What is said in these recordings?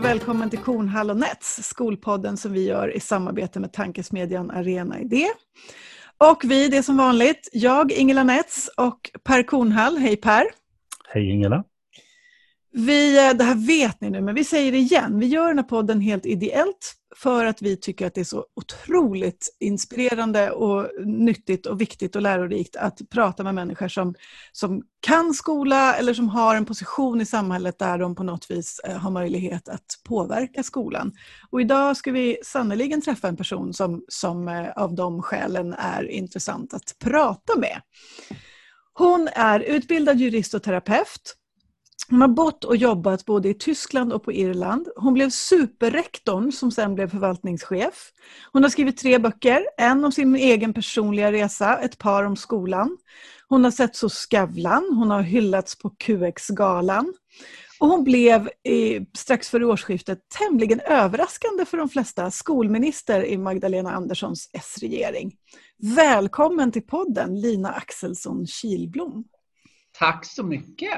och välkommen till Kornhall och Nets, skolpodden som vi gör i samarbete med tankesmedjan Arena Idé. Och vi, det är som vanligt, jag Ingela Nets och Per Kornhall. Hej Per! Hej Ingela! Vi, eh, det här vet ni nu, men vi säger det igen. Vi gör den här podden helt ideellt för att vi tycker att det är så otroligt inspirerande och nyttigt och viktigt och lärorikt att prata med människor som, som kan skola eller som har en position i samhället där de på något vis eh, har möjlighet att påverka skolan. Och idag ska vi sannoliken träffa en person som, som eh, av de skälen är intressant att prata med. Hon är utbildad jurist och terapeut. Hon har bott och jobbat både i Tyskland och på Irland. Hon blev superrektorn som sen blev förvaltningschef. Hon har skrivit tre böcker, en om sin egen personliga resa, ett par om skolan. Hon har sett så Skavlan, hon har hyllats på QX-galan. Och hon blev eh, strax före årsskiftet tämligen överraskande för de flesta skolminister i Magdalena Anderssons S-regering. Välkommen till podden Lina Axelsson Kilblom. Tack så mycket.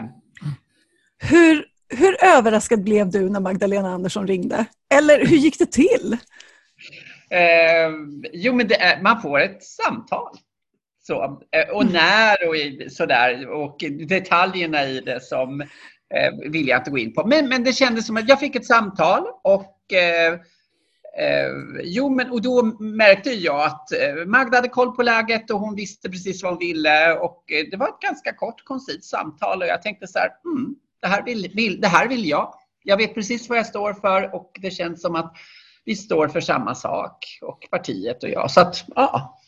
Hur, hur överraskad blev du när Magdalena Andersson ringde? Eller hur gick det till? Eh, jo, men är, man får ett samtal. Så, eh, och mm. när och sådär. Och detaljerna i det som eh, vill jag inte gå in på. Men, men det kändes som att jag fick ett samtal och eh, Eh, jo, men och då märkte jag att eh, Magda hade koll på läget och hon visste precis vad hon ville och eh, det var ett ganska kort koncist samtal och jag tänkte så här, mm, det här vill, vill, det här vill jag. Jag vet precis vad jag står för och det känns som att vi står för samma sak och partiet och jag. Så att, ja,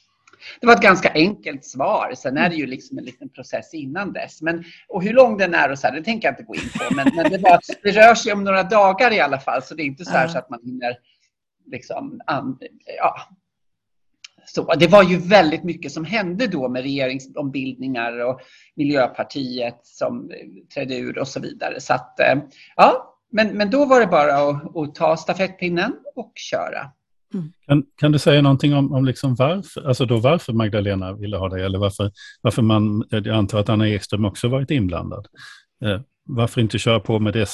det var ett ganska enkelt svar. Sen är det ju liksom en liten process innan dess. Men, och hur lång den är och så här, det tänker jag inte gå in på. Men, men det, var, det rör sig om några dagar i alla fall, så det är inte så, så att man hinner liksom, ja, så. Det var ju väldigt mycket som hände då med regeringsombildningar och Miljöpartiet som trädde ur och så vidare. Så att, eh, ja, men, men då var det bara att, att ta stafettpinnen och köra. Mm. Kan, kan du säga någonting om, om liksom varför, alltså då varför Magdalena ville ha det eller varför, varför man, jag antar att Anna Ekström också varit inblandad. Eh, varför inte köra på med det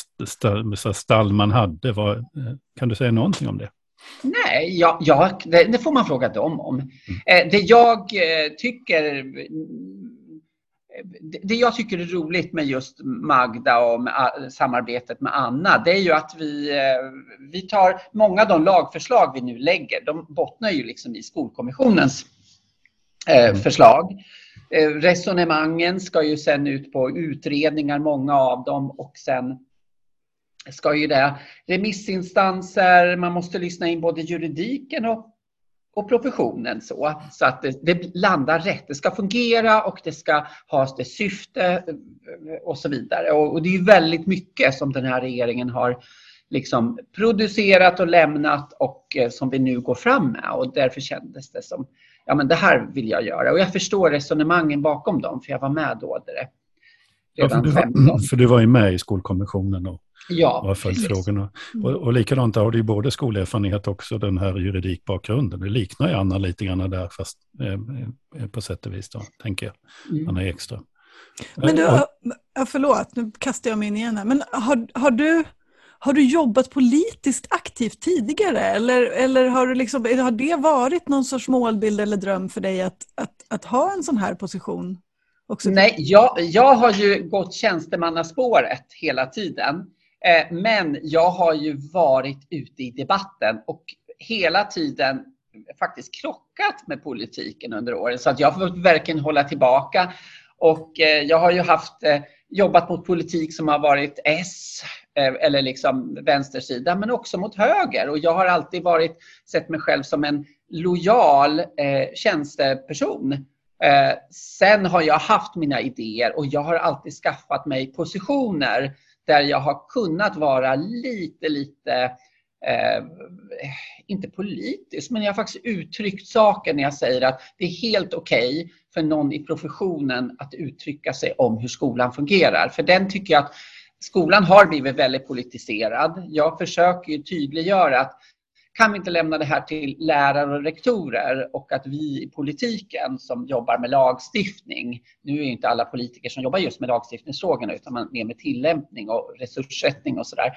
stall man hade? Var, eh, kan du säga någonting om det? Nej, ja, ja det, det, får man fråga dem om. Mm. Eh, det jag eh, tycker det jag tycker är roligt med just Magda och med samarbetet med Anna, det är ju att vi, eh, vi tar många av de lagförslag vi nu lägger, de bottnar ju liksom i Skolkommissionens mm. förslag. Resonemangen ska ju sen ut på utredningar, många av dem, och sen ska ju det remissinstanser, man måste lyssna in både juridiken och, och professionen så, så att det, det, landar rätt. Det ska fungera och det ska ha det syfte eh, och så vidare. Och, och det är väldigt mycket som den här regeringen har liksom producerat och lämnat och eh, som vi nu går fram med och därför kändes det som ja men det här vill jag göra och jag förstår resonemangen bakom dem för jag var med då det redan ja, för, du var, för du var ju med i skolkommissionen och Ja, har följt frågorna. Mm. Och, och likadant har du ju både skolerfarenhet också den här juridikbakgrunden. Det liknar ju Anna lite grann där, fast eh, på sätt och vis då, tänker jag. Mm. Anna Ekström. Men du, och, förlåt, nu kastar jag mig in igen här. Men har, har, du, har du jobbat politiskt aktivt tidigare? Eller, eller har, du liksom, har det varit någon sorts målbild eller dröm för dig att, att, att ha en sån här position? Också? Nej, jag, jag har ju gått tjänstemannaspåret hela tiden. Eh, men jag har ju varit ute i debatten och hela tiden faktiskt krockat med politiken under åren. Så att jag har fått verkligen hålla tillbaka. Och eh, jag har ju haft eh, jobbat mot politik som har varit S eller liksom vänstersida, men också mot höger. Och jag har alltid varit, sett mig själv som en lojal eh, tjänsteperson. Eh, sen har jag haft mina idéer och jag har alltid skaffat mig positioner där jag har kunnat vara lite, lite eh, inte politisk, men jag har faktiskt uttryckt saker när jag säger att det är helt okej okay för någon i professionen att uttrycka sig om hur skolan fungerar. För den tycker jag att skolan har blivit väldigt politiserad. Jag försöker ju tydliggöra att kan vi inte lämna det här till lärare och rektorer och att vi i politiken som jobbar med lagstiftning, nu är inte alla politiker som jobbar just med lagstiftningsfrågorna utan man mer med tillämpning och resurssättning och sådär.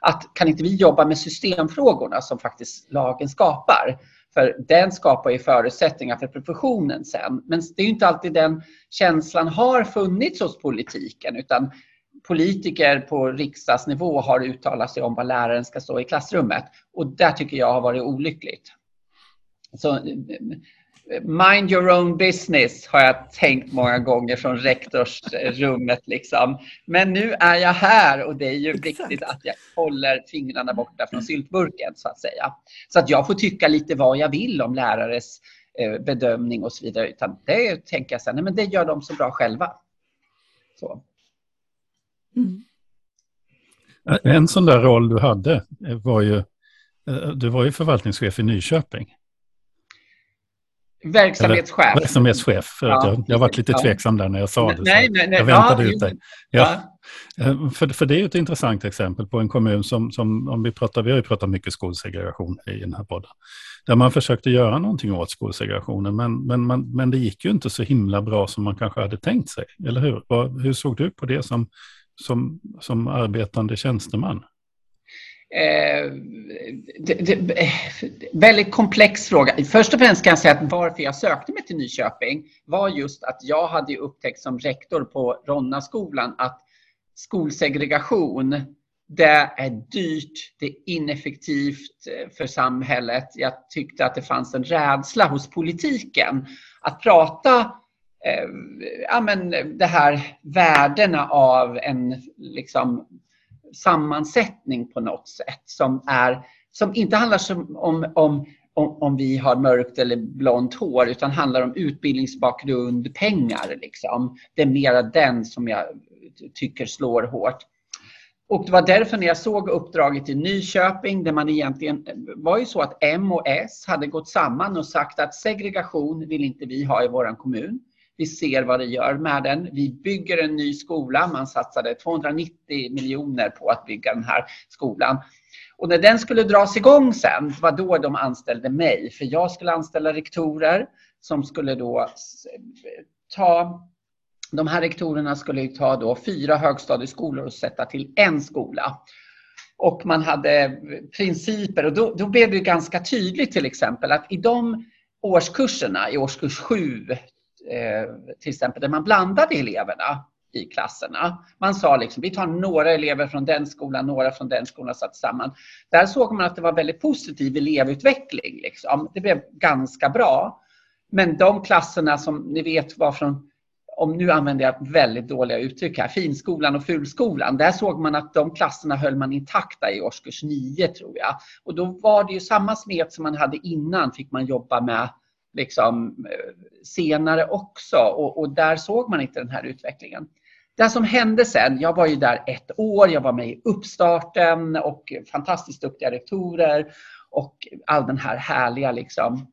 att kan inte vi jobba med systemfrågorna som faktiskt lagen skapar? För den skapar ju förutsättningar för professionen sen. Men det är inte alltid den känslan har funnits hos politiken utan politiker på riksdagsnivå har uttalat sig om vad läraren ska stå i klassrummet. Och det tycker jag har varit olyckligt. Så mind your own business har jag tänkt många gånger från rektorsrummet. Liksom. Men nu är jag här och det är ju Exakt. viktigt att jag håller fingrarna borta från syltburken så att säga. Så att jag får tycka lite vad jag vill om lärares eh, bedömning och så vidare. Utan det tänker jag sen, nej, men det gör de så bra själva. Så. Mm. En sån där roll du hade var ju, eh, du var ju förvaltningschef i Nyköping. Verksamhetschef. Eller, verksamhetschef. Ja, jag, jag varit lite tveksam där när jag sa det. Nej, nej, nej, jag väntade ja, ut dig. Ja. ja. För, för det är ett intressant exempel på en kommun som, som om vi pratar, vi har ju pratat mycket skolsegregation i den här podden, där man försökte göra någonting åt skolsegregationen, men, men, man, men det gick ju inte så himla bra som man kanske hade tänkt sig, eller hur? Hur såg du på det som, som, som arbetande tjänsteman? Eh, det, det, eh, väldigt komplex fråga. Först och främst kan jag säga att varför jag sökte mig till Nyköping var just att jag hade upptäckt som rektor på Ronnaskolan att skolsegregation, det är dyrt, det är ineffektivt eh, för samhället. Jag tyckte att det fanns en rädsla hos politiken att prata Ehm, ja, men det här värdena av en liksom, sammansättning på något sätt som, är, som inte handlar om, om, om om, vi har mörkt eller blont hår utan handlar om utbildningsbakgrund, pengar. Liksom. Det är mera den som jag tycker slår hårt. Och det var därför när jag såg uppdraget i Nyköping där man egentligen var ju så att M och S hade gått samman och sagt att segregation vill inte vi ha i vår kommun. Vi ser vad det gör med den. Vi bygger en ny skola. Man satsade 290 miljoner på att bygga den här skolan. Och när den skulle dras igång sen, var då de anställde mig. För jag skulle anställa rektorer som skulle då ta de här rektorerna skulle ta då fyra högstadieskolor och sätta till en skola. Och man hade principer och då, då blev det ganska tydligt till exempel att i de årskurserna, i årskurs 7 Eh, till exempel där man blandade eleverna i klasserna. Man sa liksom, vi tar några elever från den skolan, några från den skolan satt samman. Där såg man att det var väldigt positiv elevutveckling. Liksom. Det blev ganska bra. Men de klasserna som ni vet var från, om nu använder jag väldigt dåliga uttryck här, finskolan och fulskolan. Där såg man att de klasserna höll man intakta i årskurs 9 tror jag. Och då var det ju samma smet som man hade innan fick man jobba med liksom, eh, senare också och, och, där såg man inte den här utvecklingen. Det som hände sen, jag var ju där ett år, jag var med i uppstarten och fantastiskt duktiga rektorer och all den här härliga liksom.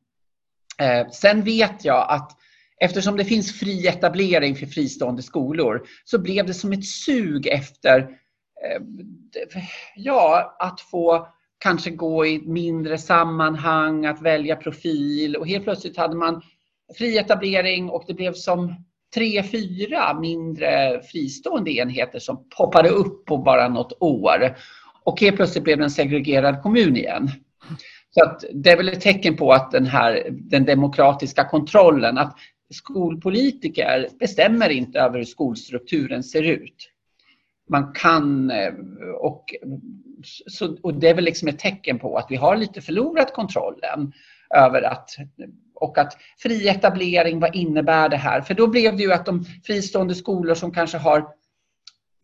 Eh, sen vet jag att eftersom det finns fri etablering för fristående skolor så blev det som ett sug efter eh, ja, att få kanske gå i mindre sammanhang, att välja profil och helt plötsligt hade man fri etablering och det blev som tre, fyra mindre fristående enheter som poppade upp på bara något år. Och helt plötsligt blev det en segregerad kommun igen. Så att det är väl ett tecken på att den här den demokratiska kontrollen, att skolpolitiker bestämmer inte över hur skolstrukturen ser ut. Man kan eh, och så, och det är väl liksom ett tecken på att vi har lite förlorat kontrollen över att och att fri etablering, vad innebär det här? För då blev det ju att de fristående skolor som kanske har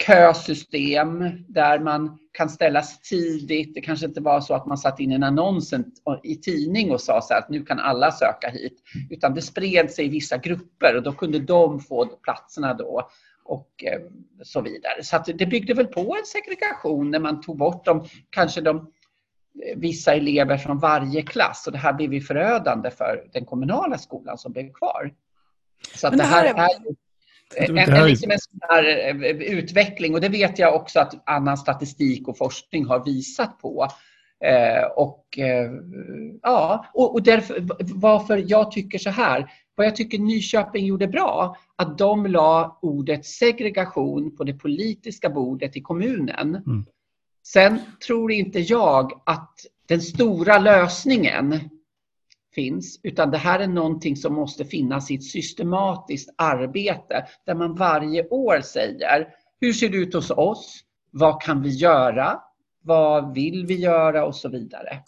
kösystem där man kan ställas tidigt. Det kanske inte var så att man satt in en annons i tidning och sa så att nu kan alla söka hit. Utan det spred sig i vissa grupper och då kunde de få platserna då och eh, så vidare. Så att det byggde väl på en segregation när man tog bort dem, kanske de, eh, vissa elever från varje klass och det här blev ju förödande för den kommunala skolan som blev kvar. Så att det här, är en, en, liksom en sån här eh, utveckling och det vet jag också att annan statistik och forskning har visat på. Eh, och eh, ja, och, och därför, varför jag tycker så här, vad jag tycker Nyköping gjorde bra, att de la ordet segregation på det politiska bordet i kommunen. Mm. Sen tror inte jag att den stora lösningen finns, utan det här är någonting som måste finnas i ett systematiskt arbete där man varje år säger hur ser det ut hos oss? Vad kan vi göra? Vad vill vi göra och så vidare.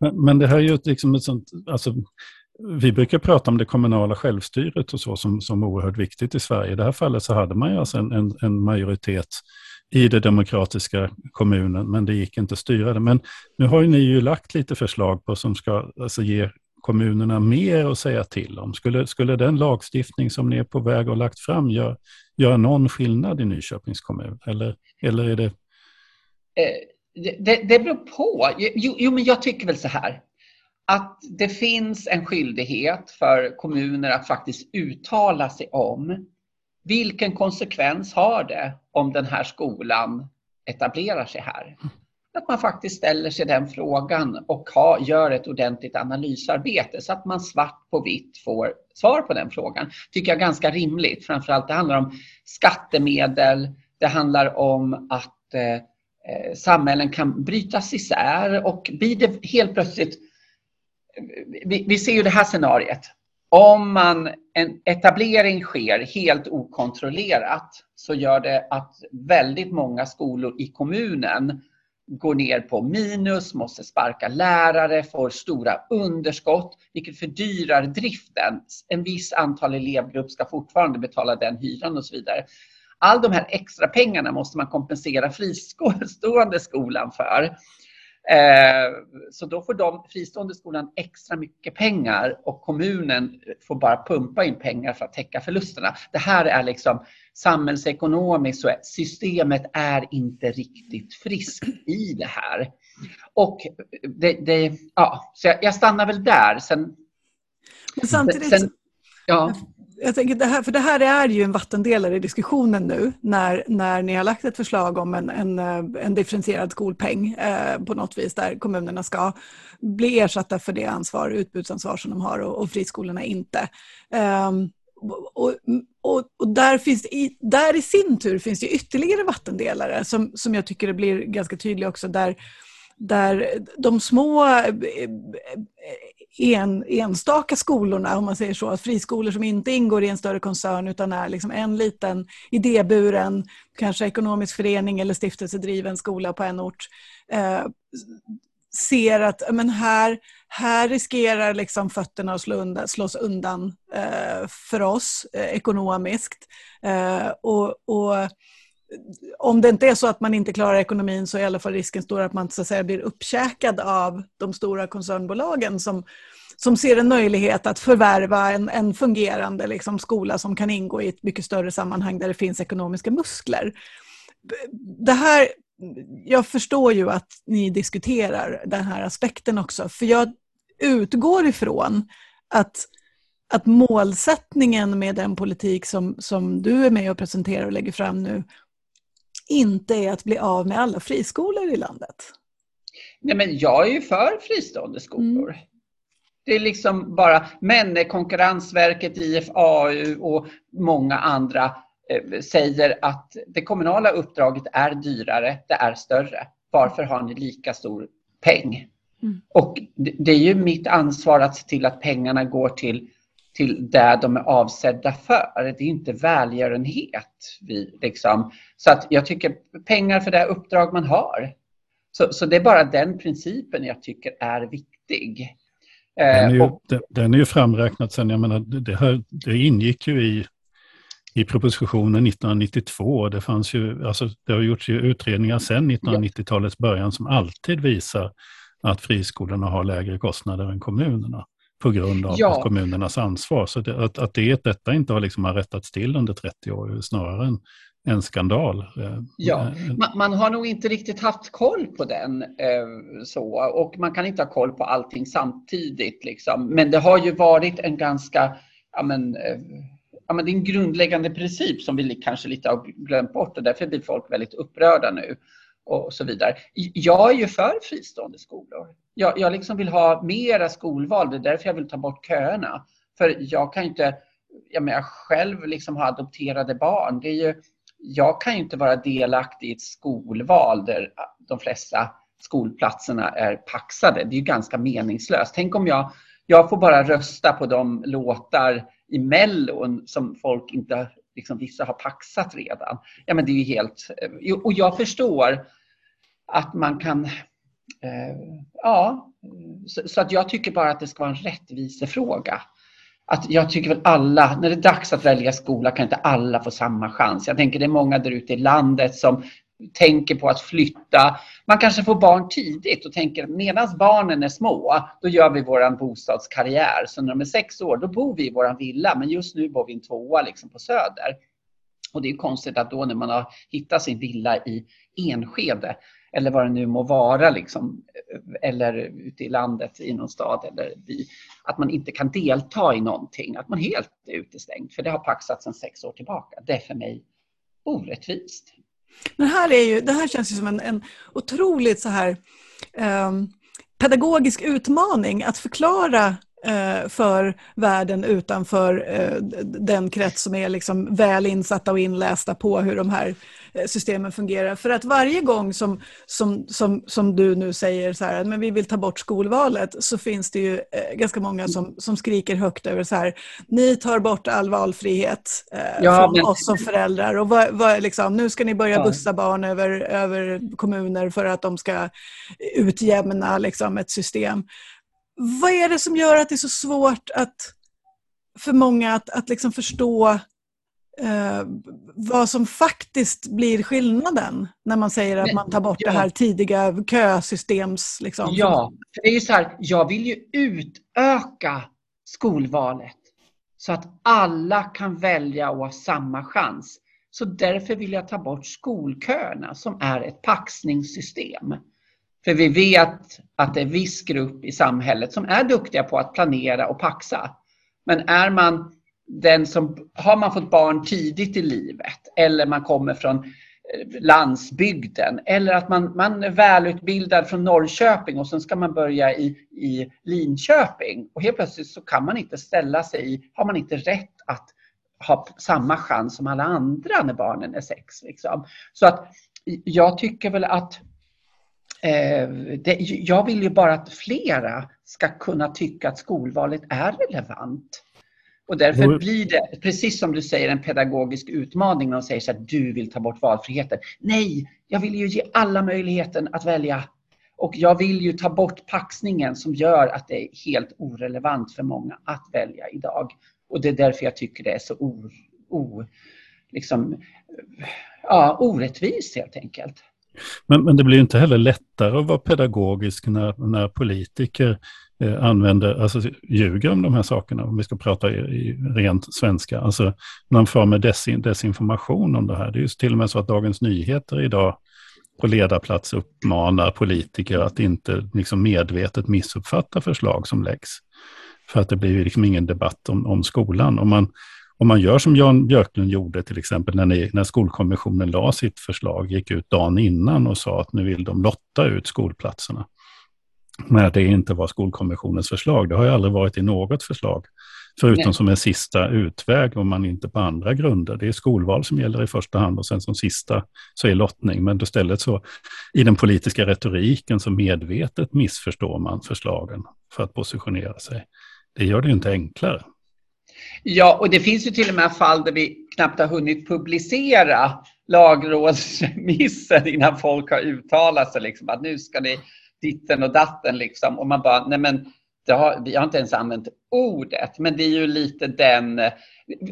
Men, men det här är ju liksom ett sånt, alltså, vi brukar prata om det kommunala självstyret och så som, som oerhört viktigt i Sverige. I det här fallet så hade man ju alltså en, en, en majoritet i den demokratiska kommunen, men det gick inte att styra det. Men nu har ju ni ju lagt lite förslag på som ska alltså, ge kommunerna mer att säga till om. Skulle, skulle den lagstiftning som ni är på väg att lagt fram göra gör någon skillnad i Nyköpings kommun? Eller, eller är det... Eh, det, det beror på. Jo, jo, men jag tycker väl så här. Att det finns en skyldighet för kommuner att faktiskt uttala sig om vilken konsekvens har det om den här skolan etablerar sig här? Att man faktiskt ställer sig den frågan och ha, gör ett ordentligt analysarbete så att man svart på vitt får svar på den frågan. tycker jag är ganska rimligt. Framförallt det handlar om skattemedel, det handlar om att eh, eh samhällen kan brytas isär och blir det helt plötsligt vi, vi ser ju det här scenariet om man, en etablering sker helt okontrollerat så gör det att väldigt många skolor i kommunen går ner på minus, måste sparka lärare, får stora underskott, vilket fördyrar driften. En viss antal elevgrupp ska fortfarande betala den hyran och så vidare. All de här extra pengarna måste man kompensera fristående skolan för. Eh, så då får de fristående skolan extra mycket pengar och kommunen får bara pumpa in pengar för att täcka förlusterna. Det här är liksom samhällsekonomiskt så systemet är inte riktigt friskt i det här. Och det, det ja, så jag, jag, stannar väl där. Sen, Men samtidigt, sen, ja jag tänker det här, för det här är ju en vattendelare i diskussionen nu när, när ni har lagt ett förslag om en, en, eh, en differentierad skolpeng eh, på något vis där kommunerna ska bli ersatta för det ansvar, utbudsansvar som de har och, och friskolorna inte. Eh, och, och, och, där, finns i, där i sin tur finns det ytterligare vattendelare som, som jag tycker det blir ganska tydliga också där där de små eh, eh, en, enstaka skolorna, om man säger så, friskolor som inte ingår i en större koncern utan är liksom en liten idéburen, kanske ekonomisk förening eller stiftelsedriven skola på en ort, eh, ser att men här, här riskerar liksom fötterna att slå undan, slås undan eh, för oss eh, ekonomiskt. Eh, och, och om det inte är så att man inte klarar ekonomin så är i alla fall risken stor att man så att säga, blir uppkäkad av de stora koncernbolagen som, som ser en möjlighet att förvärva en, en fungerande liksom, skola som kan ingå i ett mycket större sammanhang där det finns ekonomiska muskler. Det här, jag förstår ju att ni diskuterar den här aspekten också, för jag utgår ifrån att att målsättningen med den politik som, som du är med och presenterar och lägger fram nu inte är att bli av med alla friskolor i landet? Nej, men jag är ju för fristående skolor. Mm. Det är liksom bara, men Konkurrensverket, IFAU och många andra eh, säger att det kommunala uppdraget är dyrare, det är större. Varför har ni lika stor peng? Mm. Och det är ju mitt ansvar att se till att pengarna går till till det de är avsedda för. Det är inte välgörenhet. Vi, liksom. Så att jag tycker pengar för det uppdrag man har. Så, så det är bara den principen jag tycker är viktig. Den är ju, och, den är ju framräknad sen, jag menar, det, här, det ingick ju i, i propositionen 1992. Det, fanns ju, alltså, det har gjorts utredningar sedan 1990-talets början som alltid visar att friskolorna har lägre kostnader än kommunerna på grund av ja. kommunernas ansvar. Så det, att, att det, detta inte har, liksom har rättats till under 30 år snarare en, en skandal. Eh, ja, eh, man, man, har nog inte riktigt haft koll på den eh, så och man kan inte ha koll på allting samtidigt. Liksom. Men det har ju varit en ganska, ja men, eh, ja men det är en grundläggande princip som vi kanske lite har glömt bort och därför blir folk väldigt upprörda nu och så vidare. Jag är ju för fristående skolor jag, jag liksom vill ha mera skolval. Det är därför jag vill ta bort köerna. För jag kan ju inte, jag menar själv liksom ha adopterade barn. Det är ju jag kan ju inte vara delaktig i ett skolval där de flesta skolplatserna är paxade. Det är ju ganska meningslöst. Tänk om jag, jag får bara rösta på de låtar i Mellon som folk inte, liksom vissa har paxat redan. Ja men det är ju helt, eh, och jag förstår att man kan, eh, ja, så, så, att jag tycker bara att det ska vara en rättvisefråga. Att jag tycker väl alla, när det är dags att välja skola kan inte alla få samma chans. Jag tänker det är många där ute i landet som tänker på att flytta. Man kanske får barn tidigt och tänker medan barnen är små, då gör vi vår bostadskarriär. Så när de är sex år, då bor vi i vår villa, men just nu bor vi i en tvåa liksom på Söder. Och det är konstigt att då när man har hittat sin villa i Enskede, eller vad det nu må vara, liksom, eller ute i landet i någon stad, eller by, att man inte kan delta i någonting, att man helt är utestängd. För det har paxat sedan sex år tillbaka. Det är för mig orättvist. Men här är ju, det här känns ju som en, en otroligt så här, eh, pedagogisk utmaning att förklara för världen utanför eh, den krets som är liksom väl insatta och inlästa på hur de här eh, systemen fungerar. För att varje gång som, som, som, som du nu säger så här, men vi vill ta bort skolvalet, så finns det ju ganska många som, som skriker högt över så här, ni tar bort all valfrihet ja, från men... oss som föräldrar. Och vad, vad, liksom, nu ska ni börja bussa barn över, över kommuner för att de ska utjämna liksom, ett system vad är det som gör att det är så svårt att, för många att, att liksom förstå eh, vad som faktiskt blir skillnaden när man säger att man tar bort ja. det här tidiga kösystems... Liksom. Ja, för det är ju så här, jag vill ju utöka skolvalet så att alla kan välja och ha samma chans. Så därför vill jag ta bort skolköerna som är ett paxningssystem. För vi vet att det är viss grupp i samhället som är duktiga på att planera och paxa. Men är man den som, har man fått barn tidigt i livet eller man kommer från eh, landsbygden eller att man, man är välutbildad från Norrköping och sen ska man börja i, i Linköping och helt plötsligt så kan man inte ställa sig i, har man inte rätt att ha samma chans som alla andra när barnen är sex. Liksom. Så att jag tycker väl att det, jag vill ju bara att flera ska kunna tycka att skolvalet är relevant. Och därför blir det, precis som du säger, en pedagogisk utmaning när de säger så att du vill ta bort valfriheten. Nej, jag vill ju ge alla möjligheten att välja. Och jag vill ju ta bort paxningen som gör att det är helt orelevant för många att välja idag. Och det är därför jag tycker det är så o, o, liksom, ja, orättvist helt enkelt. Men, men det blir inte heller lättare att vara pedagogisk när, när politiker eh, använder, alltså ljuger om de här sakerna, om vi ska prata i, i rent svenska. Alltså man form med desin, desinformation om det här. Det är ju till och med så att Dagens Nyheter idag på ledarplats uppmanar politiker att inte liksom medvetet missuppfatta förslag som läggs. För att det blir liksom ingen debatt om, om skolan. Om man, om man gör som Jan Björklund gjorde till exempel när, ni, när skolkommissionen la sitt förslag, gick ut dagen innan och sa att nu vill de lotta ut skolplatserna. Men det inte var skolkommissionens förslag. Det har ju aldrig varit i något förslag. Förutom Nej. som en sista utväg om man inte på andra grunder. Det är skolval som gäller i första hand och sen som sista så är lottning. Men istället så i den politiska retoriken så medvetet missförstår man förslagen för att positionera sig. Det gör det ju inte enklare. Ja, och det finns ju till och med fall där vi knappt har hunnit publicera lagrådsremissen innan folk har uttalat sig liksom att nu ska ni ditten och datten liksom. Och man bara, nej men har, vi har inte ens använt ordet, men det är ju lite den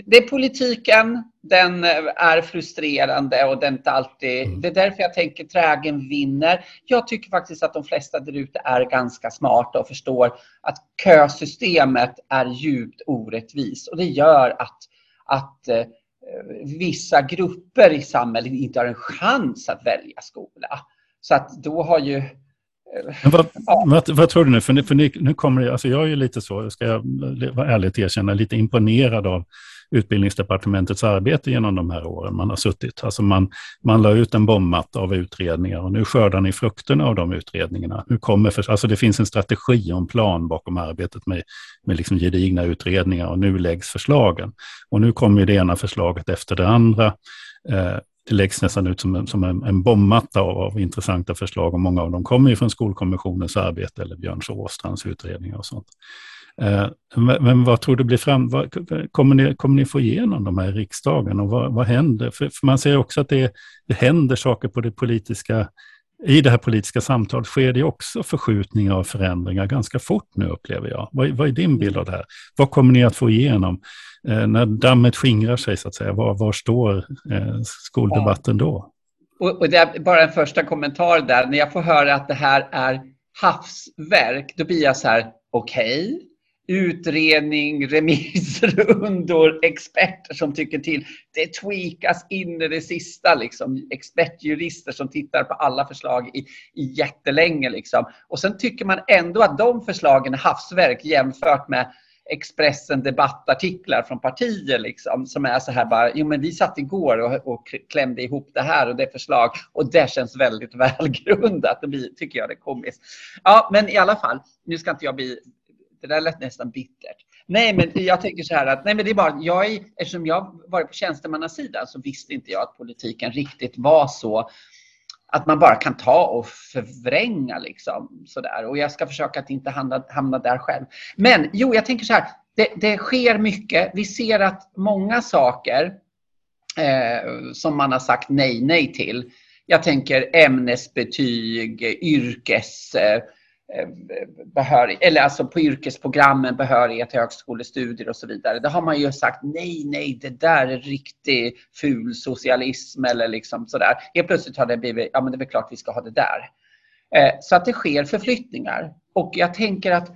det är politiken, den är frustrerande och den inte alltid... Mm. Det är därför jag tänker trägen vinner. Jag tycker faktiskt att de flesta där ute är ganska smarta och förstår att kösystemet är djupt orättvist och det gör att, att eh, vissa grupper i samhället inte har en chans att välja skola. Så att då har ju vad, ja. vad, vad, tror du nu? För, ni, för nu kommer det, alltså jag är ju lite så, ska jag vara ärligt erkänna, lite imponerad av utbildningsdepartementets arbete genom de här åren man har suttit. Alltså man, man la ut en bombmatta av utredningar och nu skördar ni frukterna av de utredningarna. Nu kommer för, alltså det finns en strategi och en plan bakom arbetet med, med liksom gedigna utredningar och nu läggs förslagen. Och nu kommer det ena förslaget efter det andra. Eh, det läggs nästan ut som en, som en, en bombmatta av, av, intressanta förslag och många av dem kommer ju från Skolkommissionens arbete eller Björn Åstrands utredningar och sånt. Eh, men vad tror du blir fram? Vad, kommer, ni, kommer ni få igenom de här i riksdagen och vad, vad händer? För, för, man ser också att det, det händer saker på det politiska i det här politiska samtalet sker det också förskjutningar och förändringar ganska fort nu upplever jag. Vad, vad är din bild av det här? Vad kommer ni att få igenom eh, när dammet skingrar sig så att säga? Var, var står eh, skoldebatten då? Och, och det är bara en första kommentar där. När jag får höra att det här är havsverk, då blir jag så här, okej, okay utredning, remissrundor, experter som tycker till. Det tweakas in i det sista. Liksom. Expertjurister som tittar på alla förslag i, i jättelänge. Liksom. Och sen tycker man ändå att de förslagen är havsverk jämfört med Expressen debattartiklar från partier liksom, som är så här bara, jo men vi satt igår och, och klämde ihop det här och det förslag och det känns väldigt välgrundat. Det blir, tycker jag det är komiskt. Ja, men i alla fall, nu ska inte jag bli det där lät nästan bittert. Nej, men jag tänker så här att nej, men det är bara, jag är, eftersom jag varit på tjänstemannasidan så visste inte jag att politiken riktigt var så att man bara kan ta och förvränga liksom sådär. Och jag ska försöka att inte hamna, hamna där själv. Men jo, jag tänker så här. Det, det sker mycket. Vi ser att många saker eh, som man har sagt nej, nej till. Jag tänker ämnesbetyg, yrkes... Eh, Eh, behörighet, eller alltså på yrkesprogrammen, behörighet till högskolestudier och så vidare. Där har man ju sagt nej, nej, det där är riktig ful socialism eller liksom sådär. Helt plötsligt har det blivit, ja men det är väl klart vi ska ha det där. Eh, så att det sker förflyttningar. Och jag tänker att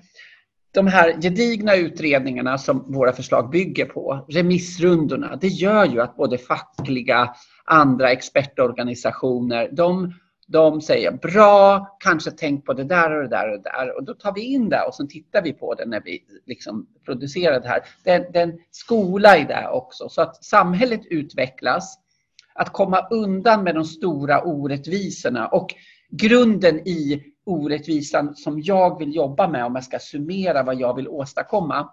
de här gedigna utredningarna som våra förslag bygger på, remissrundorna, det gör ju att både fackliga, andra expertorganisationer, de de säger bra, kanske tänk på det där och det där och det där. Och då tar vi in det och så tittar vi på det när vi liksom producerar det här. Det är, en skola i det också. Så att samhället utvecklas. Att komma undan med de stora orättvisorna och grunden i orättvisan som jag vill jobba med om jag ska summera vad jag vill åstadkomma.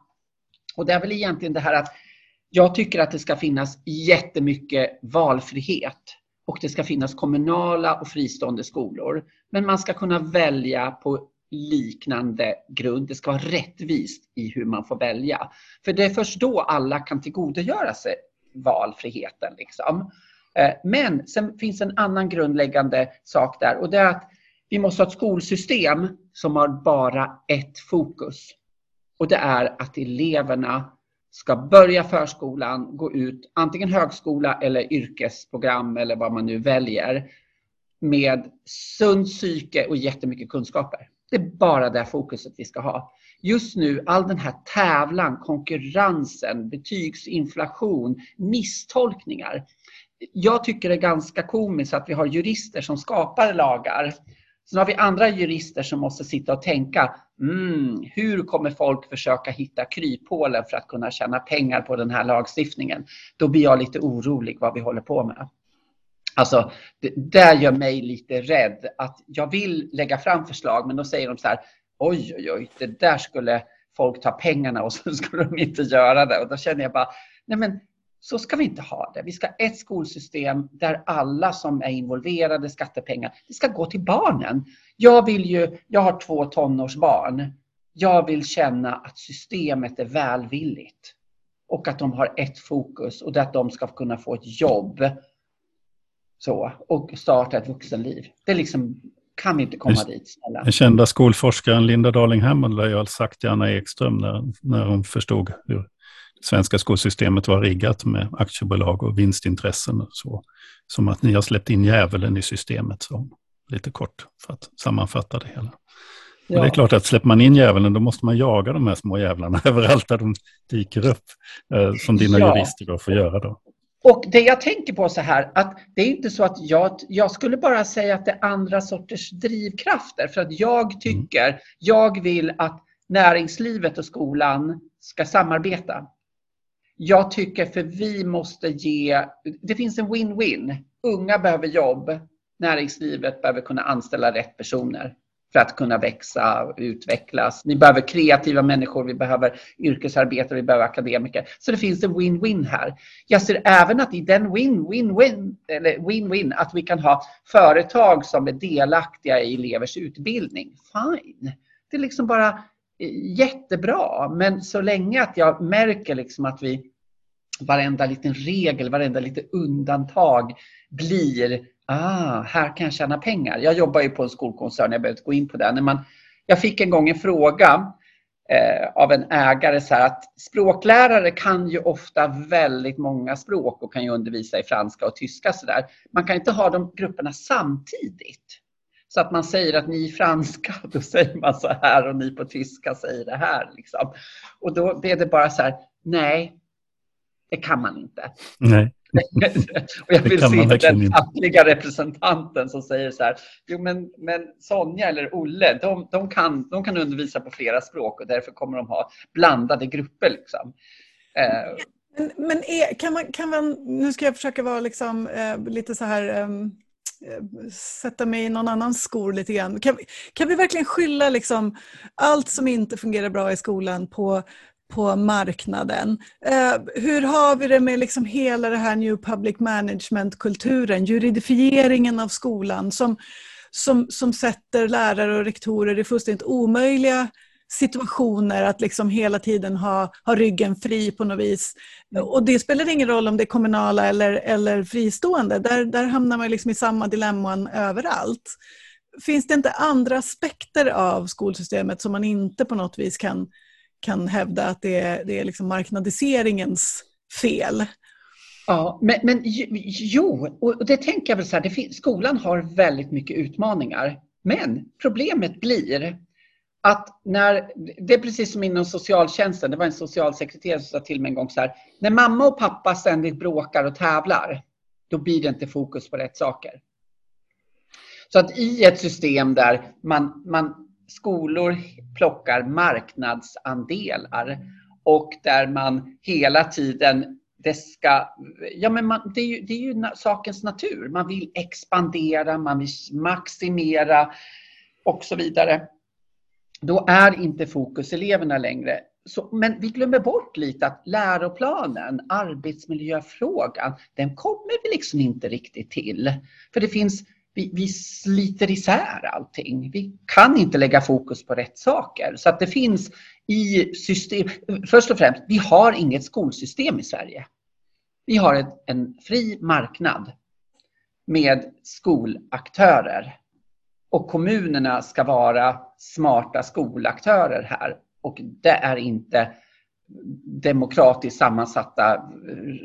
Och det är väl egentligen det här att jag tycker att det ska finnas jättemycket valfrihet och det ska finnas kommunala och fristående skolor. Men man ska kunna välja på liknande grund. Det ska vara rättvist i hur man får välja. För det är först då alla kan tillgodogöra sig valfriheten. Liksom. Eh, men sen finns en annan grundläggande sak där och det är att vi måste ha ett skolsystem som har bara ett fokus. Och det är att eleverna ska börja förskolan, gå ut antingen högskola eller yrkesprogram eller vad man nu väljer med sund psyke och jättemycket kunskaper. Det är bara det fokuset vi ska ha. Just nu, all den här tävlan, konkurrensen, betygsinflation, misstolkningar. Jag tycker det är ganska komiskt att vi har jurister som skapar lagar Sen har vi andra jurister som måste sitta och tänka, mm, hur kommer folk försöka hitta kryphålen för att kunna tjäna pengar på den här lagstiftningen? Då blir jag lite orolig vad vi håller på med. Alltså, det där gör mig lite rädd att jag vill lägga fram förslag, men då säger de så här, oj, oj, oj, det där skulle folk ta pengarna och så skulle de inte göra det. Och då känner jag bara, nej men så ska vi inte ha det. Vi ska ha ett skolsystem där alla som är involverade, skattepengar, det ska gå till barnen. Jag vill ju, jag har två tonårsbarn. Jag vill känna att systemet är välvilligt och att de har ett fokus och det att de ska kunna få ett jobb så, och starta ett vuxenliv. Det är liksom, kan inte komma Just, dit, snälla. Den kända skolforskaren Linda Darling Hammond lär ju ha sagt till Anna Ekström när, när hon förstod hur svenska skolsystemet var riggat med aktiebolag och vinstintressen. Och så, som att ni har släppt in djävulen i systemet. Så, lite kort för att sammanfatta det hela. Ja. det är klart att släpper man in djävulen då måste man jaga de här små jävlarna överallt där de dyker upp. Eh, som dina ja. jurister då får göra då. Och det jag tänker på så här att det är inte så att jag, jag skulle bara säga att det är andra sorters drivkrafter. För att jag tycker, mm. jag vill att näringslivet och skolan ska samarbeta. Jag tycker för vi måste ge, det finns en win-win. Unga behöver jobb, näringslivet behöver kunna anställa rätt personer för att kunna växa, och utvecklas. Vi behöver kreativa människor, vi behöver yrkesarbetare, vi behöver akademiker. Så det finns en win-win här. Jag ser även att i den win-win-win, eller win-win, att vi kan ha företag som är delaktiga i elevers utbildning. Fine. Det är liksom bara jättebra. Men så länge att jag märker liksom att vi varenda liten regel, varenda litet undantag blir ah, här kan jag tjäna pengar. Jag jobbar ju på en skolkoncern, jag behöver inte gå in på det. När man, jag fick en gång en fråga eh, av en ägare så här att språklärare kan ju ofta väldigt många språk och kan ju undervisa i franska och tyska så där. Man kan inte ha de grupperna samtidigt. Så att man säger att ni är franska, då säger man så här och ni på tyska säger det här. Liksom. Och då blev det bara så här, nej, det kan man inte. Nej. och jag vill se den fackliga representanten som säger så här, jo men, men Sonja eller Olle, de, de, kan, de kan undervisa på flera språk och därför kommer de ha blandade grupper. Liksom. Eh. Men, men är, kan, man, kan man, nu ska jag försöka vara liksom, eh, lite så här um Eh, sätta mig i någon annans skor lite grann. Kan, kan vi verkligen skylla liksom allt som inte fungerar bra i skolan på på marknaden. Eh, hur har vi det med liksom hela det här New Public Management-kulturen, juridifieringen av skolan som, som, som sätter lärare och rektorer i fullständigt omöjliga situationer att liksom hela tiden ha, ha ryggen fri på något vis. Och det spelar ingen roll om det är kommunala eller, eller fristående, där, där hamnar man liksom i samma dilemman överallt. Finns det inte andra aspekter av skolsystemet som man inte på något vis kan kan hävda att det är, det är liksom marknadiseringens fel. Ja, men, men jo, och det tänker jag väl så här, finns, skolan har väldigt mycket utmaningar. Men problemet blir att när, det är precis som inom socialtjänsten, det var en socialsekreterare som sa till mig en gång så här, när mamma och pappa ständigt bråkar och tävlar, då blir det inte fokus på rätt saker. Så att i ett system där man, man skolor plockar marknadsandelar och där man hela tiden det ska, ja men man, det, är ju, det är ju sakens natur. Man vill expandera, man vill maximera och så vidare. Då är inte fokus eleverna längre. Så, men vi glömmer bort lite att läroplanen, arbetsmiljöfrågan, den kommer vi liksom inte riktigt till. För det finns vi, vi sliter isär allting. Vi kan inte lägga fokus på rätt saker. Så att det finns i system... Först och främst, vi har inget skolsystem i Sverige. Vi har ett, en fri marknad med skolaktörer. Och kommunerna ska vara smarta skolaktörer här. Och det är inte demokratiskt sammansatta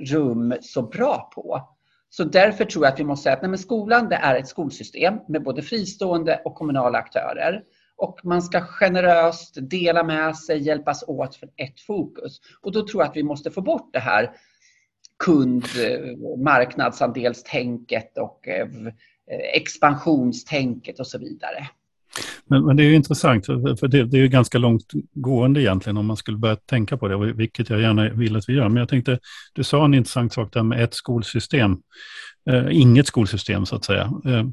rum så bra på. Så därför tror jag att vi måste säga att nej, skolan det är ett skolsystem med både fristående och kommunala aktörer. Och man ska generöst dela med sig, hjälpas åt för ett fokus. Och då tror jag att vi måste få bort det här kund marknadsandelstänket och eh, Eh, expansionstänket och så vidare. Men, men, det är ju intressant, för, för det, det, är ju ganska långt gående egentligen om man skulle börja tänka på det, vilket jag gärna vill att vi gör. Men jag tänkte, du sa en intressant sak där med ett skolsystem. Eh, inget skolsystem så att säga. Eh,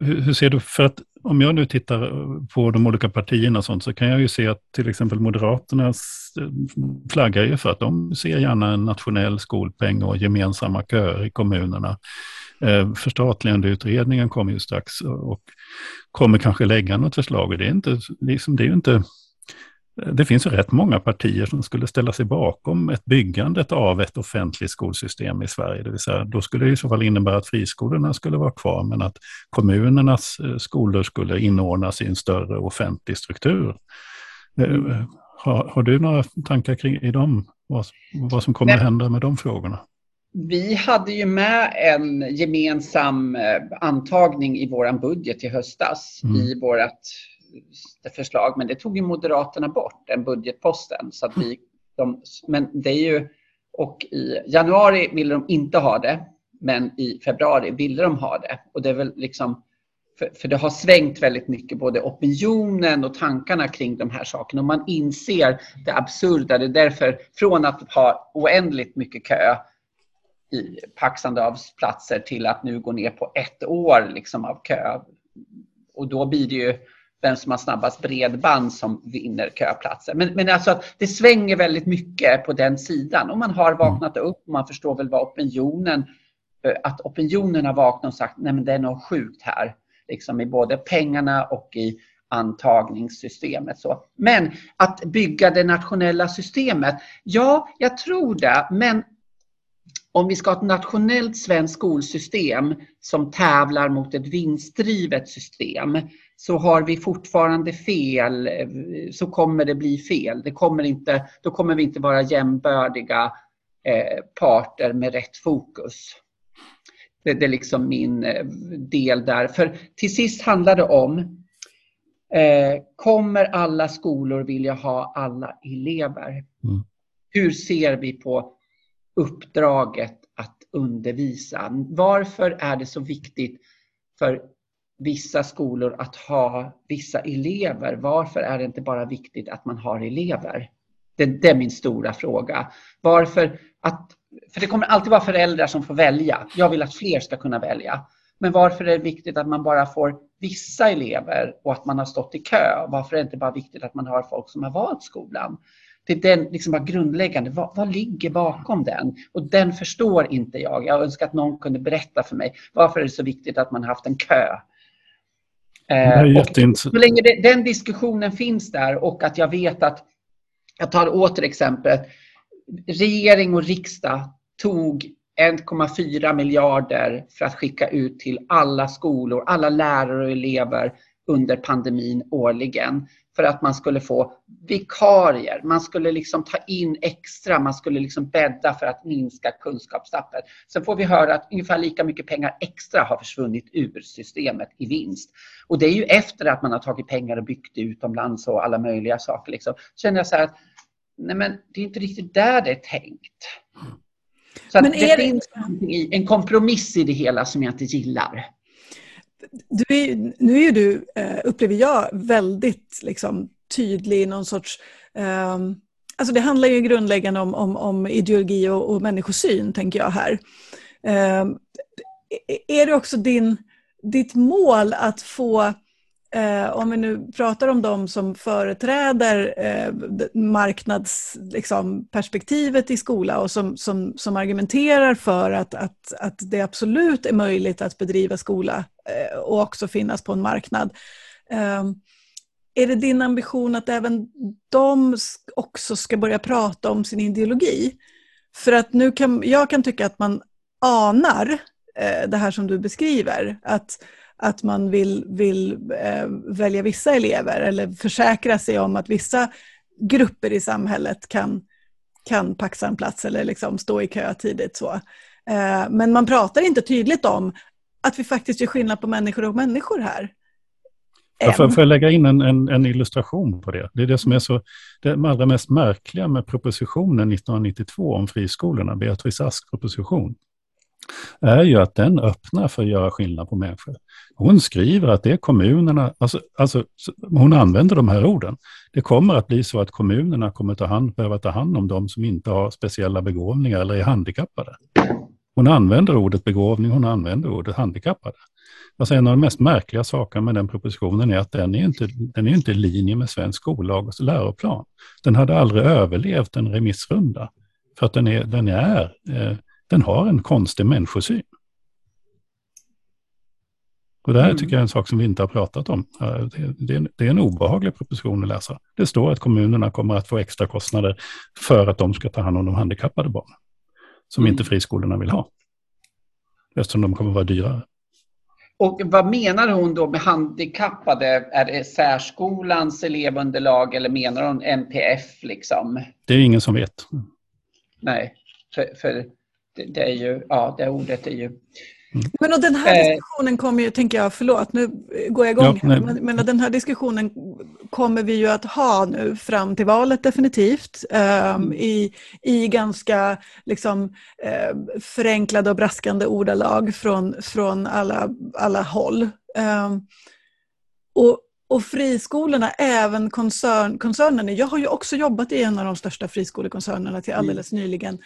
hur, hur, ser du, för att om jag nu tittar på de olika partierna och sånt så kan jag ju se att till exempel Moderaternas eh, flaggar ju för att de ser gärna en nationell skolpeng och gemensamma köer i kommunerna. Eh, förstatligandeutredningen kommer ju strax och kommer kanske lägga något förslag. Det är, inte, liksom, det är inte... Det finns ju rätt många partier som skulle ställa sig bakom ett byggandet av ett offentligt skolsystem i Sverige. Det vill säga, då skulle det i så fall innebära att friskolorna skulle vara kvar, men att kommunernas eh, skolor skulle inordnas i en större offentlig struktur. Eh, har, har du några tankar kring i dem? Vad, vad som kommer att hända med de frågorna? Vi hade ju med en gemensam eh, antagning i vår budget i höstas mm. i vårt förslag, men det tog ju Moderaterna bort, den budgetposten. Så att vi, de, men det är ju, och i januari ville de inte ha det, men i februari ville de ha det. Och det är väl liksom, för, för, det har svängt väldigt mycket, både opinionen och tankarna kring de här sakerna. Och man inser det absurda. Det är därför, från att ha oändligt mycket kö i paxande av platser till att nu gå ner på ett år liksom av kö. Och då blir det ju vem som har snabbast bredband som vinner köplatser. Men, men alltså det svänger väldigt mycket på den sidan och man har mm. vaknat upp och man förstår väl vad opinionen, eh, att opinionen har vaknat och sagt nej men det är något sjukt här. Liksom i både pengarna och i antagningssystemet. Så. Men att bygga det nationella systemet, ja, jag tror det, men om vi ska ha ett nationellt svenskt skolsystem som tävlar mot ett vinstdrivet system så har vi fortfarande fel, så kommer det bli fel. Det kommer inte, då kommer vi inte vara jämbördiga eh, parter med rätt fokus. Det, det, är liksom min eh, del där. För till sist handlar det om, eh, kommer alla skolor vilja ha alla elever? Mm. Hur ser vi på uppdraget att undervisa? Varför är det så viktigt för vissa skolor att ha vissa elever? Varför är det inte bara viktigt att man har elever? Det, det, är min stora fråga. Varför att, för det kommer alltid vara föräldrar som får välja. Jag vill att fler ska kunna välja. Men varför är det viktigt att man bara får vissa elever och att man har stått i kö? Varför är det inte bara viktigt att man har folk som har valt skolan? Det är den liksom bara grundläggande. Vad, vad, ligger bakom den? Och den förstår inte jag. Jag önskar att någon kunde berätta för mig. Varför är det så viktigt att man har haft en kö? Eh, så länge det, den diskussionen finns där och att jag vet att, jag tar åter exemplet, regering och riksdag tog 1,4 miljarder för att skicka ut till alla skolor, alla lärare och elever under pandemin årligen för att man skulle få vikarier, man skulle liksom ta in extra, man skulle liksom bädda för att minska kunskapstappet. Sen får vi höra att ungefär lika mycket pengar extra har försvunnit ur systemet i vinst. Och det är ju efter att man har tagit pengar och byggt utomlands och alla möjliga saker. Liksom. känner jag så här att nej men det är inte riktigt där det är tänkt. Så men det, det finns en kompromiss i det hela som jag inte gillar du är, nu är du, eh, upplever jag, väldigt liksom, tydlig i någon sorts... Um, alltså det handlar ju grundläggande om, om, om ideologi och, och människosyn, tänker jag här. Um, är det också din, ditt mål att få Eh, om vi nu pratar om de som företräder eh, marknadsperspektivet liksom, i skola och som, som, som argumenterar för att, att, att det absolut är möjligt att bedriva skola Eh, och också finnas på en marknad. Ehm, är det din ambition att även de också ska börja prata om sin ideologi? För att nu kan, jag kan tycka att man anar eh, det här som du beskriver. Att att man vill, vill eh, välja vissa elever eller försäkra sig om att vissa grupper i samhället kan, kan paxa en plats eller liksom stå i kö tidigt. Så. Men man pratar inte tydligt om att vi faktiskt gör skillnad på människor och människor här. Ja, får, får jag lägga in en, en, en, illustration på det? Det är det som är så, det allra mest märkliga med propositionen 1992 om friskolorna, Beatrice Ask proposition, är ju att den öppnar för att göra skillnad på människor. Hon skriver att det är kommunerna, alltså, alltså, hon använder de här orden. Det kommer att bli så att kommunerna kommer ta hand, behöva ta hand om de som inte har speciella begåvningar eller är handikappade. Hon använder ordet begåvning, hon använder ordet handikappade. Alltså en av de mest märkliga sakerna med den propositionen är att den är inte, den är inte i linje med svensk skollag och läroplan. Den hade aldrig överlevt en remissrunda. För att den, är, den, är, eh, den har en konstig människosyn. Och det här mm. tycker jag är en sak som vi inte har pratat om. Det, det, det, är en obehaglig proposition att läsa. Det står att kommunerna kommer att få extra kostnader för att de ska ta hand om de handikappade barnen. Som mm. inte friskolorna vill ha. Eftersom de kommer vara dyrare. Och vad menar hon då med handikappade? Är det särskolans elevunderlag eller menar hon NPF? Liksom? Det är ingen som vet. Nej, för, för det, det, är ju, ja, det ordet är ju. Men och den här eh. diskussionen kommer ju, tänker jag, förlåt nu går jag igång ja, här, men, men den här diskussionen kommer vi ju att ha nu fram till valet definitivt um, i, i ganska liksom, uh, förenklade och braskande ordalag från, från alla, alla håll. Um, och, och friskolorna, även koncern, koncernerna, jag har ju också jobbat i en av de största friskolekoncernerna till alldeles mm. nyligen.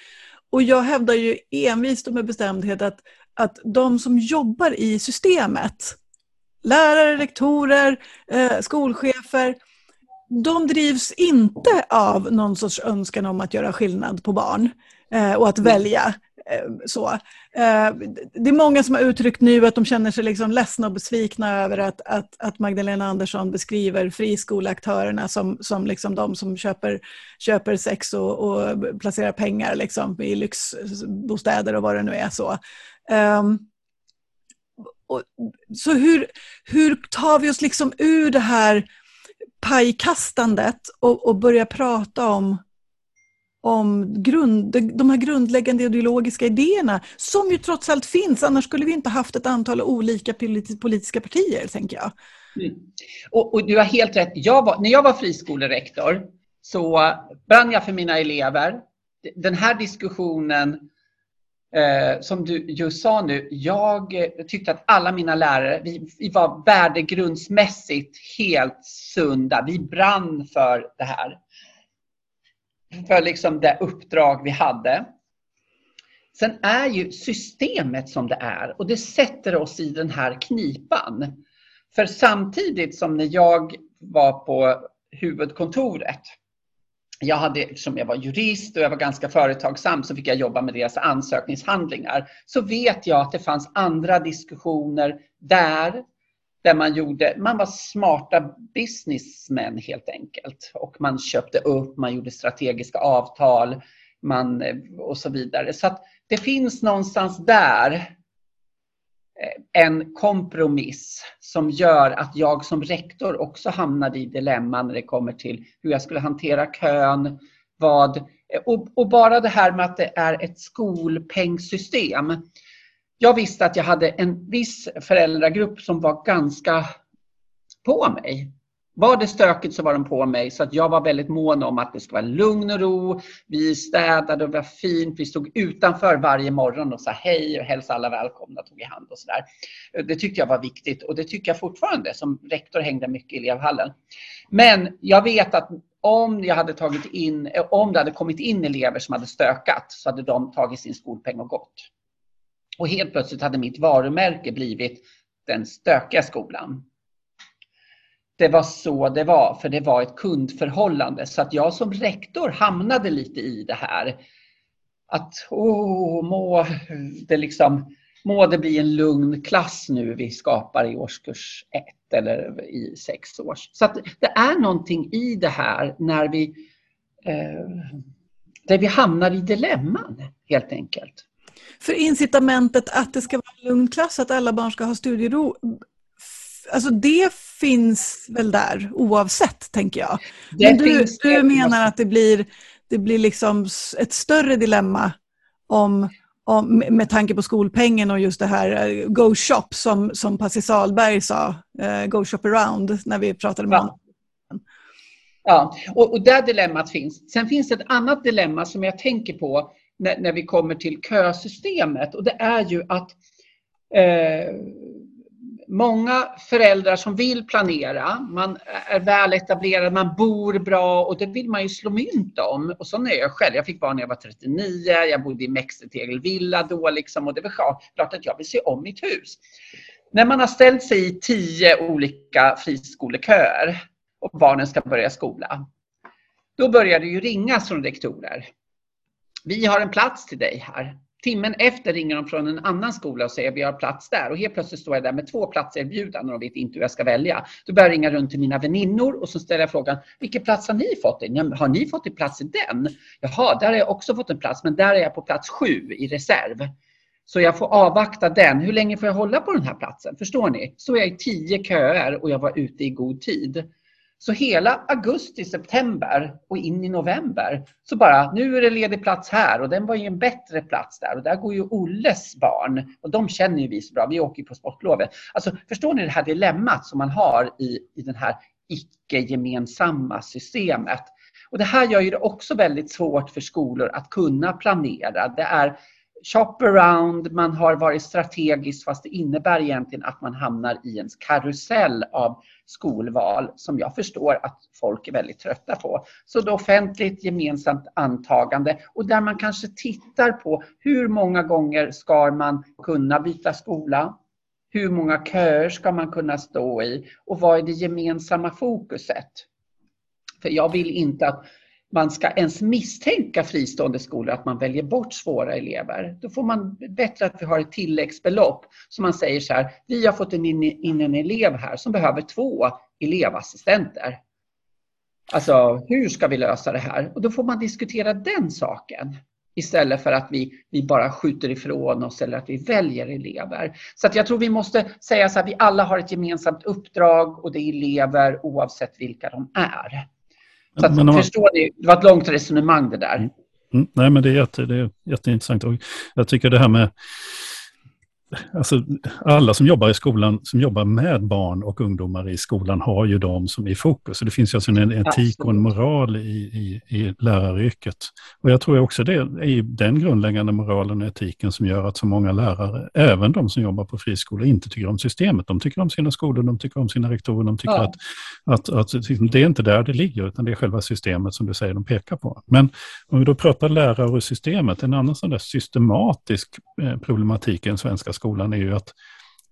Och jag hävdar ju envist och med bestämdhet att att de som jobbar i systemet lärare, rektorer, eh, skolchefer, de drivs inte av någon sorts önskan om att göra skillnad på barn eh, och att mm. välja. Eh, så. Eh, det är många som har uttryckt nu att de känner sig liksom ledsna och besvikna över att, att, att Magdalena Andersson beskriver friskoleaktörerna som, som liksom de som köper, köper sex och, och placerar pengar liksom i lyxbostäder och vad det nu är. så. Um, och, så hur, hur tar vi oss liksom ur det här pajkastandet och, och börjar prata om om grund, de här grundläggande ideologiska idéerna som ju trots allt finns, annars skulle vi inte haft ett antal olika politiska partier, tänker jag. Mm. Och, och, du har helt rätt. Jag var, när jag var friskolerektor så brann jag för mina elever. Den här diskussionen eh, som du just sa nu, jag eh, tyckte att alla mina lärare, vi, vi var värdegrundsmässigt helt sunda. Vi brann för det här för liksom det uppdrag vi hade. Sen är ju systemet som det är och det sätter oss i den här knipan. För samtidigt som när jag var på huvudkontoret, jag hade, eftersom jag var jurist och jag var ganska företagsam så fick jag jobba med deras ansökningshandlingar. Så vet jag att det fanns andra diskussioner där där man gjorde, man var smarta businessmän helt enkelt. Och man köpte upp, man gjorde strategiska avtal man, och så vidare. Så att det finns någonstans där Eh, en kompromiss som gör att jag som rektor också hamnar i dilemma när det kommer till hur jag skulle hantera kön, vad, eh, och, och bara det här med att det är ett skolpengsystem jag visste att jag hade en viss föräldragrupp som var ganska på mig. Var det stökigt så var de på mig så att jag var väldigt mån om att det skulle vara lugn och ro. Vi städade och det var fint. Vi stod utanför varje morgon och sa hej och hälsade alla välkomna, tog i hand och sådär. Det tyckte jag var viktigt och det tycker jag fortfarande. Som rektor hängde mycket i elevhallen. Men jag vet att om jag hade tagit in, om det hade kommit in elever som hade stökat så hade de tagit sin skolpeng och gått. Och helt plötsligt hade mitt varumärke blivit den stökiga skolan. Det var så det var, för det var ett kundförhållande. Så att jag som rektor hamnade lite i det här. Att åh, må det liksom må det bli en lugn klass nu vi skapar i årskurs ett eller i sex års. Så att det är någonting i det här när vi, eh, där vi hamnar i dilemman helt enkelt. För incitamentet att det ska vara en lugn klass, att alla barn ska ha studiero, alltså det finns väl där oavsett, tänker jag. Men du, du menar att det blir, det blir liksom ett större dilemma om, om, med tanke på skolpengen och just det här uh, Go Shop som, som Passi Salberg sa, uh, Go Shop Around, när vi pratade med honom. Ja, och, och där dilemmat finns. Sen finns det ett annat dilemma som jag tänker på när, när vi kommer till kösystemet och det är ju att eh, många föräldrar som vill planera, man är väl etablerad, man bor bra och det vill man ju slå mynt om. Och så är jag själv. Jag fick barn när jag var 39, jag bodde i Mexitegelvilla då liksom och det var klart att jag vill se om mitt hus. När man har ställt sig i tio olika friskoleköer och barnen ska börja skola, då börjar det ju ringas från rektorer vi har en plats till dig här. Timmen efter ringer de från en annan skola och säger vi har plats där och helt plötsligt står jag där med två platserbjudanden och vet inte hur jag ska välja. Då börjar jag ringa runt till mina väninnor och så ställer jag frågan vilken plats har ni fått? In? Har ni fått en plats i den? Jaha, där har jag också fått en plats men där är jag på plats sju i reserv. Så jag får avvakta den. Hur länge får jag hålla på den här platsen? Förstår ni? Så är jag i tio köer och jag var ute i god tid. Så hela augusti, september och in i november så bara, nu är det ledig plats här och den var ju en bättre plats där och där går ju Olles barn och de känner ju vi så bra, vi åker ju på sportlovet. Alltså förstår ni det här dilemmat som man har i, i det här icke-gemensamma systemet? Och det här gör ju det också väldigt svårt för skolor att kunna planera. Det är shop around, man har varit strategisk fast det innebär egentligen att man hamnar i en karusell av skolval som jag förstår att folk är väldigt trötta på. Så det offentligt gemensamt antagande och där man kanske tittar på hur många gånger ska man kunna byta skola? Hur många köer ska man kunna stå i? Och vad är det gemensamma fokuset? För jag vill inte att man ska ens misstänka fristående skolor att man väljer bort svåra elever. Då får man bättre att vi har ett tilläggsbelopp som man säger så här, vi har fått in, in en elev här som behöver två elevassistenter. Alltså hur ska vi lösa det här? Och då får man diskutera den saken istället för att vi, vi bara skjuter ifrån oss eller att vi väljer elever. Så att jag tror vi måste säga så här, vi alla har ett gemensamt uppdrag och det är elever oavsett vilka de är. Så att, man... förstår ni, det var ett långt resonemang det där. Mm. Mm, nej men det är, jätte, det är jätteintressant. Och jag tycker det här med Alltså, alla som jobbar i skolan, som jobbar med barn och ungdomar i skolan har ju dem som i fokus. Så det finns ju alltså en etik och en moral i, i, i läraryrket. Och jag tror också det är den grundläggande moralen och etiken som gör att så många lärare, även de som jobbar på friskolor, inte tycker om systemet. De tycker om sina skolor, de tycker om sina rektorer, de tycker ja. att, att, att liksom, det är inte där det ligger, utan det är själva systemet som du säger de pekar på. Men om vi då pratar lärare och systemet, en annan sån där systematisk eh, problematik i den svenska skolan är ju att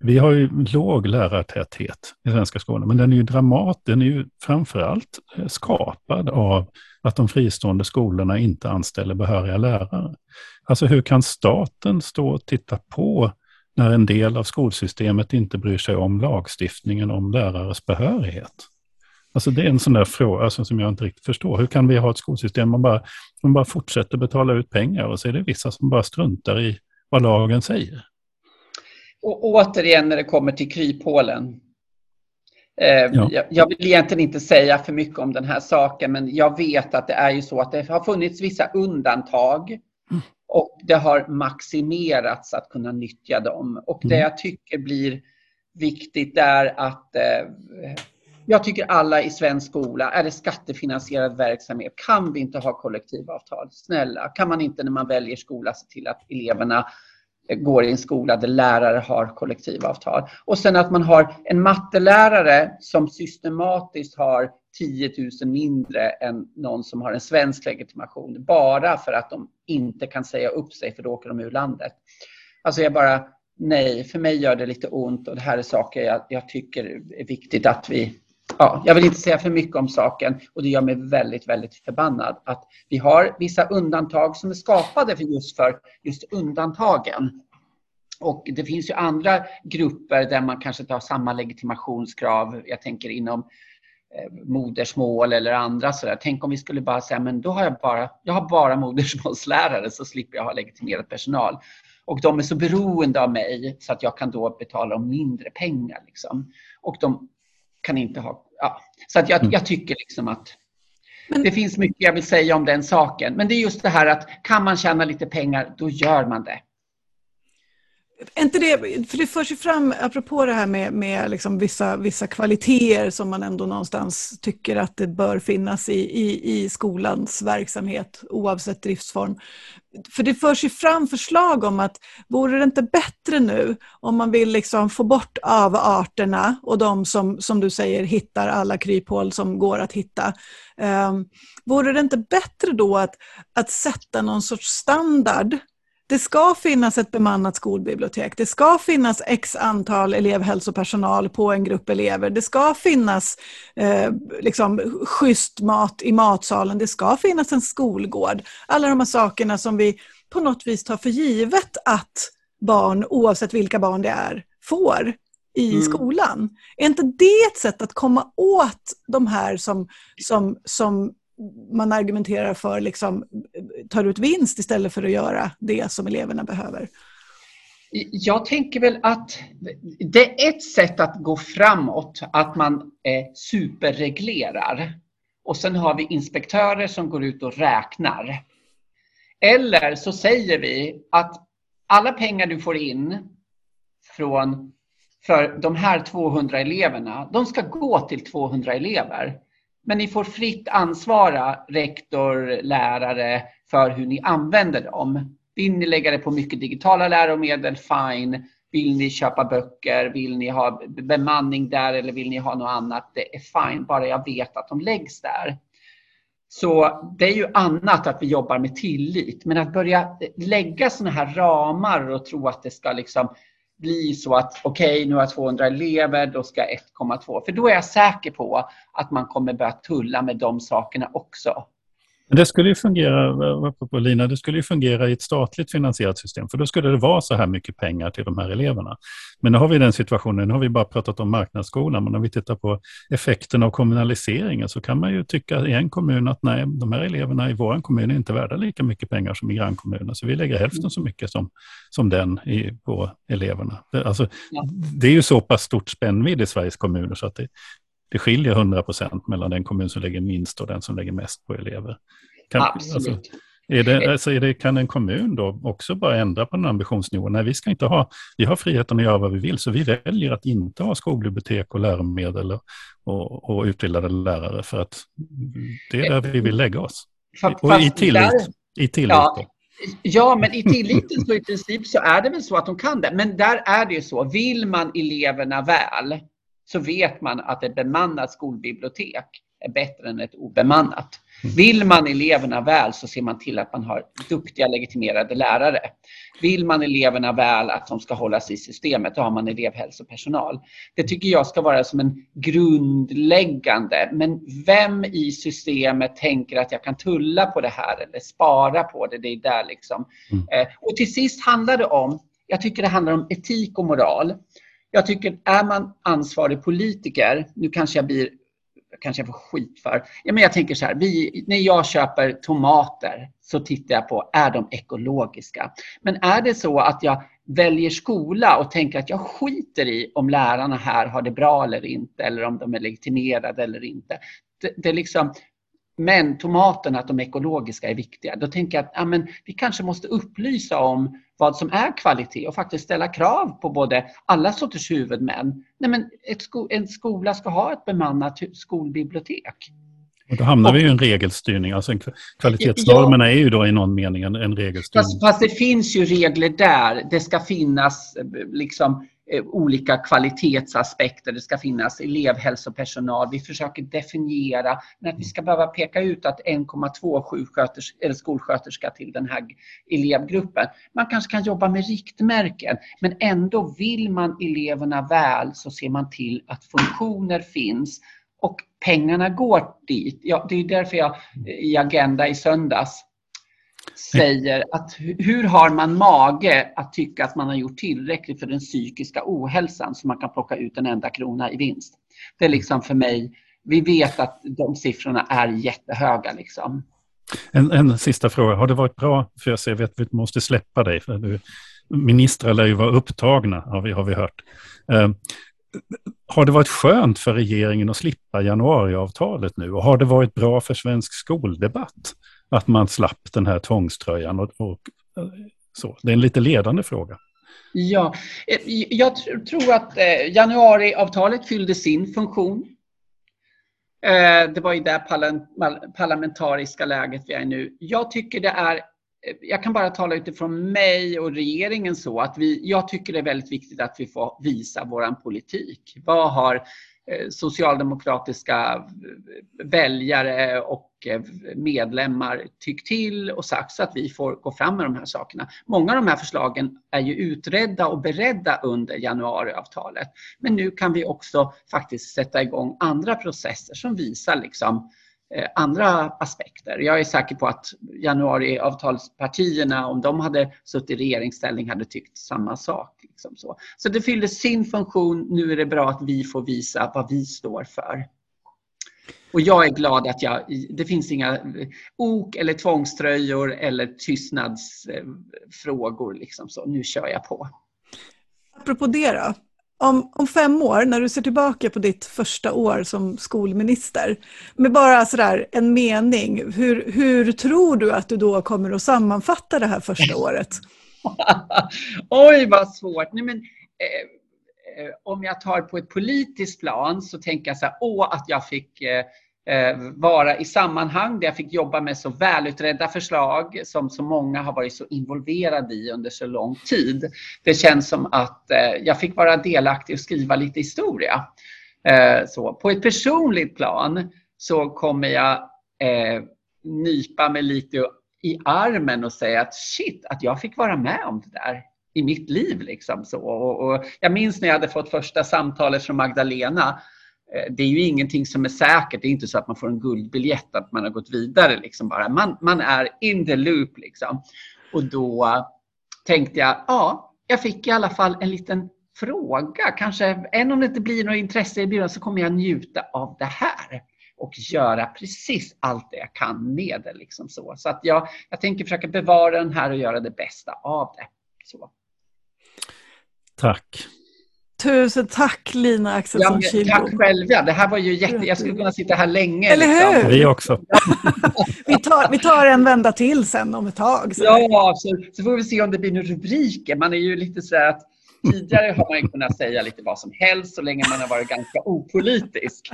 vi har ju låg lärartäthet i svenska skolan, men den är ju dramat, den är ju framförallt eh, skapad av att de fristående skolorna inte anställer behöriga lärare. Alltså hur kan staten stå och titta på när en del av skolsystemet inte bryr sig om lagstiftningen om lärares behörighet? Alltså det är en sån där fråga alltså, som jag inte riktigt förstår. Hur kan vi ha ett skolsystem man bara, man bara fortsätter betala ut pengar och så är det vissa som bara struntar i vad lagen säger? Och återigen när det kommer till kryphålen. Eh, ja. Jag vill egentligen inte säga för mycket om den här saken, men jag vet att det är ju så att det har funnits vissa undantag mm. och det har maximerats att kunna nyttja dem. Och det mm. jag tycker blir viktigt är att eh, jag tycker alla i svensk skola, är det skattefinansierad verksamhet, kan vi inte ha kollektivavtal? Snälla, kan man inte när man väljer skola se till att eleverna går i en skola där lärare har kollektivavtal. Och sen att man har en mattelärare som systematiskt har 10 000 mindre än någon som har en svensk legitimation bara för att de inte kan säga upp sig för då åker de ur landet. Alltså jag bara, nej, för mig gör det lite ont och det här är saker jag, jag tycker är viktigt att vi ja, jag vill inte säga för mycket om saken och det gör mig väldigt, väldigt förbannad att vi har vissa undantag som är skapade för just för just undantagen. Och det finns ju andra grupper där man kanske inte har samma legitimationskrav. Jag tänker inom eh, modersmål eller andra sådär. Tänk om vi skulle bara säga, men då har jag bara, jag har bara modersmålslärare så slipper jag ha legitimerad personal. Och de är så beroende av mig så att jag kan då betala dem mindre pengar. Liksom. Och de kan inte ha... Ja. Så att jag, mm. jag tycker liksom att men... det finns mycket jag vill säga om den saken. Men det är just det här att kan man tjäna lite pengar, då gör man det. Inte det, för det förs ju fram, apropå det här med, med liksom vissa, vissa kvaliteter som man ändå någonstans tycker att det bör finnas i, i, i skolans verksamhet oavsett driftsform. För det förs ju fram förslag om att vore det inte bättre nu om man vill liksom få bort avarterna och de som, som du säger hittar alla kryphål som går att hitta. Um, vore det inte bättre då att, att sätta någon sorts standard det ska finnas ett bemannat skolbibliotek. Det ska finnas x antal elevhälsopersonal på en grupp elever. Det ska finnas eh, liksom, schysst mat i matsalen. Det ska finnas en skolgård. Alla de här sakerna som vi på något vis tar för givet att barn, oavsett vilka barn det är, får i mm. skolan. Är inte det ett sätt att komma åt de här som, som, som man argumenterar för liksom, tar ut vinst istället för att göra det som eleverna behöver? Jag tänker väl att det är ett sätt att gå framåt, att man eh, superreglerar. Och sen har vi inspektörer som går ut och räknar. Eller så säger vi att alla pengar du får in från för de här 200 eleverna, de ska gå till 200 elever. Men ni får fritt ansvara, rektor, lärare, för hur ni använder dem. Vill ni lägga det på mycket digitala läromedel, fine. Vill ni köpa böcker, vill ni ha bemanning där eller vill ni ha något annat, det är fine, bara jag vet att de läggs där. Så det är ju annat att vi jobbar med tillit, men att börja lägga sådana här ramar och tro att det ska liksom bli så att okej, okay, nu har jag 200 elever, då ska jag 1,2. För då är jag säker på att man kommer börja tulla med de sakerna också. Det skulle ju fungera, på Lina, det skulle ju fungera i ett statligt finansierat system, för då skulle det vara så här mycket pengar till de här eleverna. Men nu har vi den situationen, nu har vi bara pratat om marknadsskolan, men om vi tittar på effekten av kommunaliseringen så kan man ju tycka i en kommun att nej, de här eleverna i vår kommun är inte värda lika mycket pengar som i grannkommunen, så vi lägger hälften så mycket som, som den i, på eleverna. Det, alltså, det är ju så pass stort spännvidd i Sveriges kommuner så att det, det skiljer 100 procent mellan den kommun som lägger minst och den som lägger mest på elever. Kan, Absolut. Alltså, är det, alltså är det, kan en kommun då också bara ändra på den ambitionsnivån? Nej, vi ska inte ha, vi har friheten att göra vad vi vill, så vi väljer att inte ha skolbibliotek och läromedel och, och, och utbildade lärare för att det är där vi vill lägga oss. Fast, och i tillit. Där, I tillit ja, ja, men i tilliten så i princip så är det väl så att de kan det. Men där är det ju så, vill man eleverna väl så vet man att ett bemannat skolbibliotek är bättre än ett obemannat. Vill man eleverna väl så ser man till att man har duktiga legitimerade lärare. Vill man eleverna väl att de ska hållas i systemet, då har man elevhälsopersonal. Det tycker jag ska vara som en grundläggande. Men vem i systemet tänker att jag kan tulla på det här eller spara på det? Det är där liksom. Mm. Eh, och till sist handlar det om, jag tycker det handlar om etik och moral. Jag tycker, är man ansvarig politiker, nu kanske jag blir kanske jag får skit för. Ja, men jag tänker så här, vi, när jag köper tomater så tittar jag på, är de ekologiska? Men är det så att jag väljer skola och tänker att jag skiter i om lärarna här har det bra eller inte, eller om de är legitimerade eller inte. Det, det liksom, men tomaterna, att de ekologiska är viktiga. Då tänker jag att ja, men vi kanske måste upplysa om vad som är kvalitet och faktiskt ställa krav på både alla sorters huvudmän. Nej, men sko en skola ska ha ett bemannat skolbibliotek. Och då hamnar vi i en regelstyrning. Alltså en kvalitetsnormerna ja, är ju då i någon mening en, en regelstyrning. Fast, fast, det finns ju regler där. Det ska finnas liksom Eh, olika kvalitetsaspekter. Det ska finnas elevhälsopersonal. Vi försöker definiera, men att vi ska behöva peka ut att 1,2 skolsköterska till den här elevgruppen. Man kanske kan jobba med riktmärken, men ändå vill man eleverna väl så ser man till att funktioner finns och pengarna går dit. Ja, det är därför jag i Agenda i söndags säger att hur har man mage att tycka att man har gjort tillräckligt för den psykiska ohälsan så man kan plocka ut en enda krona i vinst. Det är liksom för mig, vi vet att de siffrorna är jättehöga. Liksom. En, en sista fråga, har det varit bra, för jag ser att vi måste släppa dig, för du, ministrar lär ju vara upptagna, har vi, har vi hört. Eh, har det varit skönt för regeringen att slippa januariavtalet nu och har det varit bra för svensk skoldebatt? att man slapp den här tvångströjan. Och, och, eh, så. Det är en lite ledande fråga. Ja, eh, jag tror att eh, januariavtalet fyllde sin funktion. Det var i det parlamentariska läget vi är nu. Jag tycker det är jag kan bara tala utifrån mig och regeringen så att vi, jag tycker det är väldigt viktigt att vi får visa våran politik. Vad har eh, socialdemokratiska eh, väljare och eh, medlemmar tyckt till och sagt så att vi får gå fram med de här sakerna. Många av de här förslagen är ju utredda och beredda under januariavtalet. Men nu kan vi också faktiskt sätta igång andra processer som visar liksom Eh, Eh, andra aspekter. Jag är säker på att januariavtalspartierna, om de hade suttit i regeringsställning, hade tyckt samma sak. Liksom så. så det fyllde sin funktion. Nu är det bra att vi får visa vad vi står för. Och jag är glad att jag, det finns inga eh, ok eller tvångströjor eller tystnadsfrågor. Liksom så. Nu kör jag på. Apropå det då, om, om fem år, när du ser tillbaka på ditt första år som skolminister, med bara sådär en mening, hur, hur tror du att du då kommer att sammanfatta det här första året? Oj, vad svårt. Nej, men, eh, eh, om jag tar på ett politiskt plan så tänker jag så här, åh, att jag fick eh, Eh, vara i sammanhang där jag fick jobba med så välutredda förslag som så många har varit så involverade i under så lång tid. Det känns som att eh, jag fick vara delaktig och skriva lite historia. Eh, så på ett personligt plan så kommer jag nypa mig lite i armen och säga att shit, att jag fick vara med om det där i mitt liv. Liksom, så. Och, och jag minns när jag hade fått första samtalet från Magdalena. Eh, det är ju ingenting som är säkert. Det är inte så att man får en guldbiljett, att man har gått vidare. Liksom bara. Man, man är in the loop. Liksom. Och då tänkte jag, ja, jag fick i alla fall en liten fråga. Kanske, än om det inte blir något intresse i bjudan så kommer jag njuta av det här och göra precis allt det jag kan med det. Liksom så så att jag, jag tänker försöka bevara den här och göra det bästa av det. Så. Tack. Tusen tack Lina Axelsson ja, Tack själva. Det här var ju jätte... Jag skulle kunna sitta här länge. Eller hur? Liksom. Vi också. vi, tar, vi tar en vända till sen om ett tag. Så. Ja, så, så får vi se om det blir några rubriker. Man är ju lite så att Tidigare har man kunnat säga lite vad som helst så länge man har varit ganska opolitisk.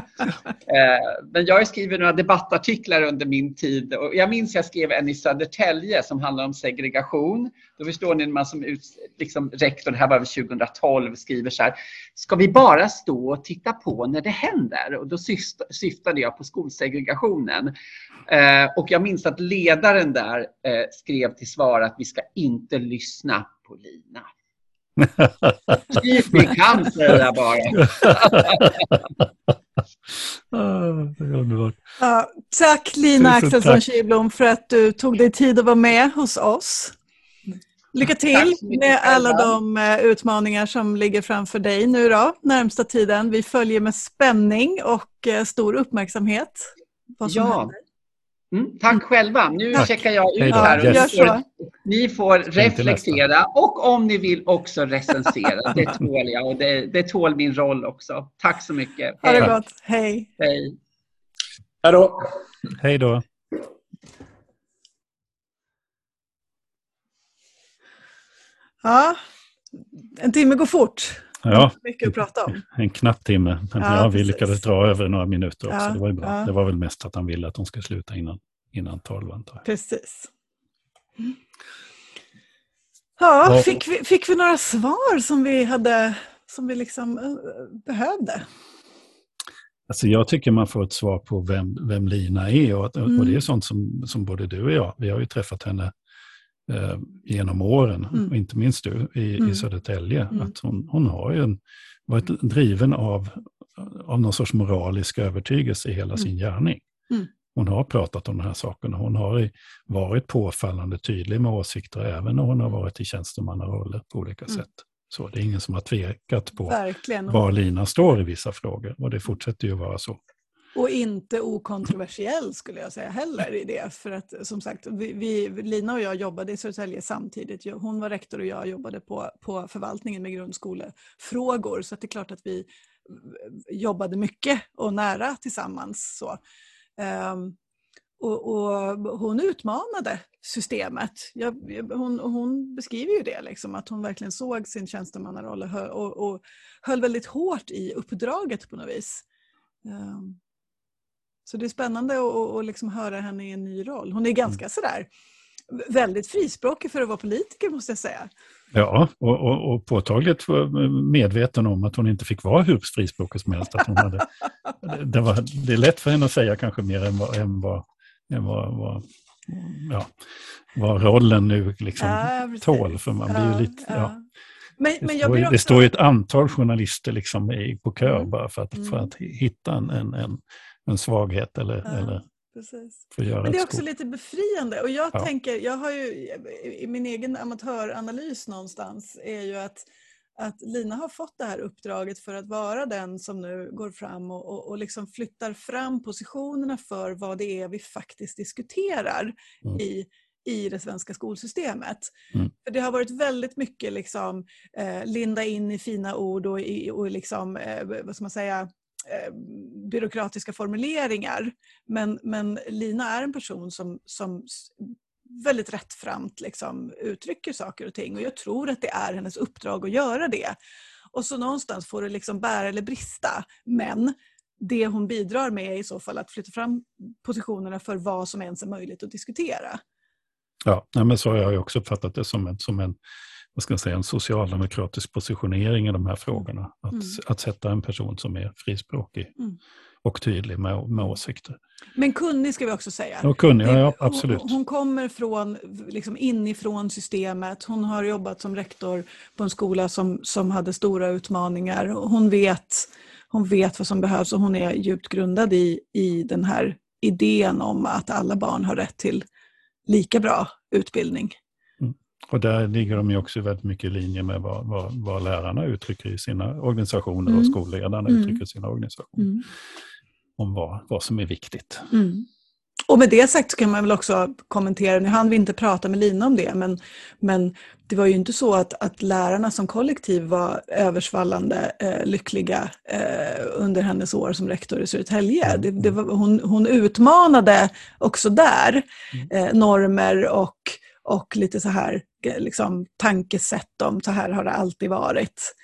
Eh, men jag har skrivit några debattartiklar under min tid och jag minns jag skrev en i Södertälje som handlade om segregation. Då förstår ni när man som ut, liksom rektor, det här var 2012, skriver så här. Ska vi bara stå och titta på när det händer? Och då syftade jag på skolsegregationen. Eh, och jag minns att ledaren där eh, skrev till svar att vi ska inte lyssna på Lina. Typ vi kan säga bara. ja, tack Lina Axelsson Kihlblom för att du tog dig tid att vara med hos oss. Lycka till med alla de eh, utmaningar som ligger framför dig nu då, närmsta tiden. Vi följer med spänning och eh, stor uppmärksamhet vad som ja. händer. Mm, tack själva. Nu Tack. checkar jag ut här. Och yes. får, ni får reflektera och om ni vill också recensera. Det tål jag och det, det tål min roll också. Tack så mycket. Ha det gott. Hej. Hej. Hej då. Hej då. Ja, en timme går fort. Ja, mycket att prata om. En knapp timme. Men ja, ja, vi lyckades dra över några minuter också. Ja, det var ju bra. Det var väl mest att han ville att de ska sluta innan, innan 12 antar jag. Precis. Ja, fick vi, fick vi några svar som vi, hade, som vi liksom uh, behövde? Alltså jag tycker man får ett svar på vem, vem Lina är och, mm. och det är sånt som, som både du och jag, vi har ju träffat henne eh, genom åren, mm. och inte minst du i, mm. i Södertälje, mm. att hon, hon har ju en, varit driven av, av någon sorts moralisk övertygelse i hela mm. sin gärning. Mm. Hon har pratat om de här sakerna. Hon har varit påfallande tydlig med åsikter även när hon har varit i tjänstemannaroller på olika mm. sätt. Så det är ingen som har tvekat på Verkligen. var Lina står i vissa frågor och det fortsätter ju vara så. Och inte okontroversiell skulle jag säga heller i det. För att som sagt, vi, vi, Lina och jag jobbade i Södertälje samtidigt. Hon var rektor och jag jobbade på, på förvaltningen med grundskolefrågor. Så det är klart att vi eh, jobbade mycket och nära tillsammans. Så. Um, och, och, hon utmanade systemet. Jag, hon, hon, beskriver ju det, liksom, att hon verkligen såg sin tjänstemannaroll och, och, och höll väldigt hårt i uppdraget på något vis. Um, så det är spännande att, liksom höra henne i en ny roll. Hon är ganska mm. sådär väldigt frispråkig för att vara politiker måste jag säga. Ja, och, och, och påtagligt medveten om att hon inte fick vara hur frispråkig som helst. Att hon hade, det, var, det är lätt för henne att säga kanske mer än vad, än vad, än vad, vad ja, vad rollen nu liksom ja, tål. För man blir ju lite, ja. ja. Men, det, men står, också... det står ett antal journalister liksom på kö mm. bara för att, mm. för att hitta en, en, en, en svaghet eller, ja. eller Precis. Men det är också lite befriande. Och jag ja. tänker, jag har ju i min egen amatöranalys någonstans är ju att, att Lina har fått det här uppdraget för att vara den som nu går fram och, och, och liksom flyttar fram positionerna för vad det är vi faktiskt diskuterar mm. i, i det svenska skolsystemet. Mm. För det har varit väldigt mycket liksom, eh, linda in i fina ord och, i, och liksom, eh, vad ska man säga, Eh, byråkratiska formuleringar. Men, men Lina är en person som, som väldigt rättframt liksom uttrycker saker och ting och jag tror att det är hennes uppdrag att göra det. Och så någonstans får det liksom bära eller brista. Men det hon bidrar med är i så fall att flytta fram positionerna för vad som ens är möjligt att diskutera. Ja, men så har jag också uppfattat det som en, som en vad ska jag säga, en socialdemokratisk positionering i de här frågorna. Att, mm. att sätta en person som är frispråkig mm. och tydlig med, med åsikter. Men kunnig ska vi också säga. Och kunnig, ja, absolut. Hon, hon kommer från, liksom inifrån systemet. Hon har jobbat som rektor på en skola som, som hade stora utmaningar. Hon vet, hon vet vad som behövs och hon är djupt grundad i, i den här idén om att alla barn har rätt till lika bra utbildning. Mm. Och där ligger de ju också väldigt mycket i linje med vad, vad, vad lärarna uttrycker i sina organisationer mm. och skolledarna mm. uttrycker i sina organisationer. Mm. Om vad, vad som är viktigt. Mm. Och med det sagt så kan man väl också kommentera, nu hann vi inte prata med Lina om det, men, men det var ju inte så att, att lärarna som kollektiv var översvallande eh, lyckliga eh, under hennes år som rektor i Södertälje. Mm. Det, det var, hon, hon utmanade också där mm. eh, normer och, och lite så här eh, liksom, tankesätt om så här har det alltid varit.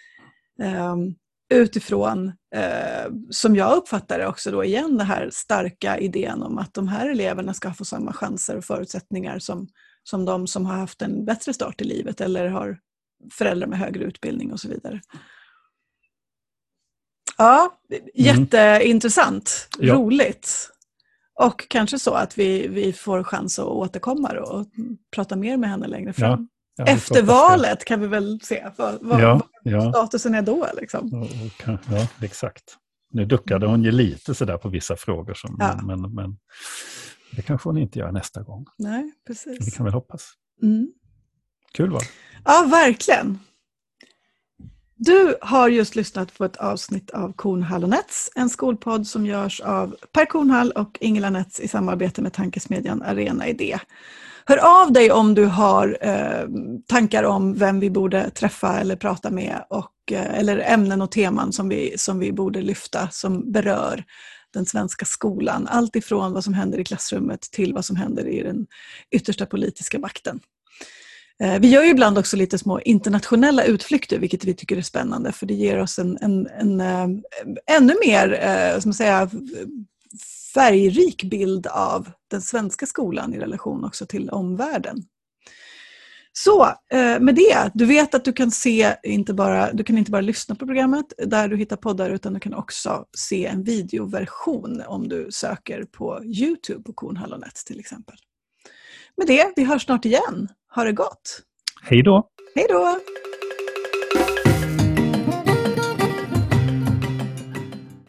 Um, utifrån, eh, som jag uppfattar det också då igen, den här starka idén om att de här eleverna ska få samma chanser och förutsättningar som, som de som har haft en bättre start i livet eller har föräldrar med högre utbildning och så vidare. Ja, jätteintressant, mm. roligt. Och kanske så att vi, vi får chans att återkomma och prata mer med henne längre fram. Ja, Efter valet kan vi väl se vad, vad, ja, ja. statusen är då. Liksom. Ja, exakt. Nu duckade hon ju lite sådär på vissa frågor, som, ja. men, men det kanske hon inte gör nästa gång. Nej, precis. Vi kan väl hoppas. Mm. Kul va? Ja, verkligen. Du har just lyssnat på ett avsnitt av Kornhall och Nets, en skolpodd som görs av Per Kornhall och Ingela Nets i samarbete med tankesmedjan Arena Idé. Hör av dig om du har eh, tankar om vem vi borde träffa eller prata med och, eh, eller ämnen och teman som vi, som vi borde lyfta som berör den svenska skolan. Allt ifrån vad som händer i klassrummet till vad som händer i den yttersta politiska makten. Eh, vi gör ju ibland också lite små internationella utflykter, vilket vi tycker är spännande, för det ger oss en, en, en, en ännu mer, eh, som säga, färgrik bild av den svenska skolan i relation också till omvärlden. Så eh, med det, du vet att du kan se, inte bara, du kan inte bara lyssna på programmet där du hittar poddar utan du kan också se en videoversion om du söker på Youtube på Kornhallonet till exempel. Med det, vi hörs snart igen. Ha det gott! Hej då! Hej då!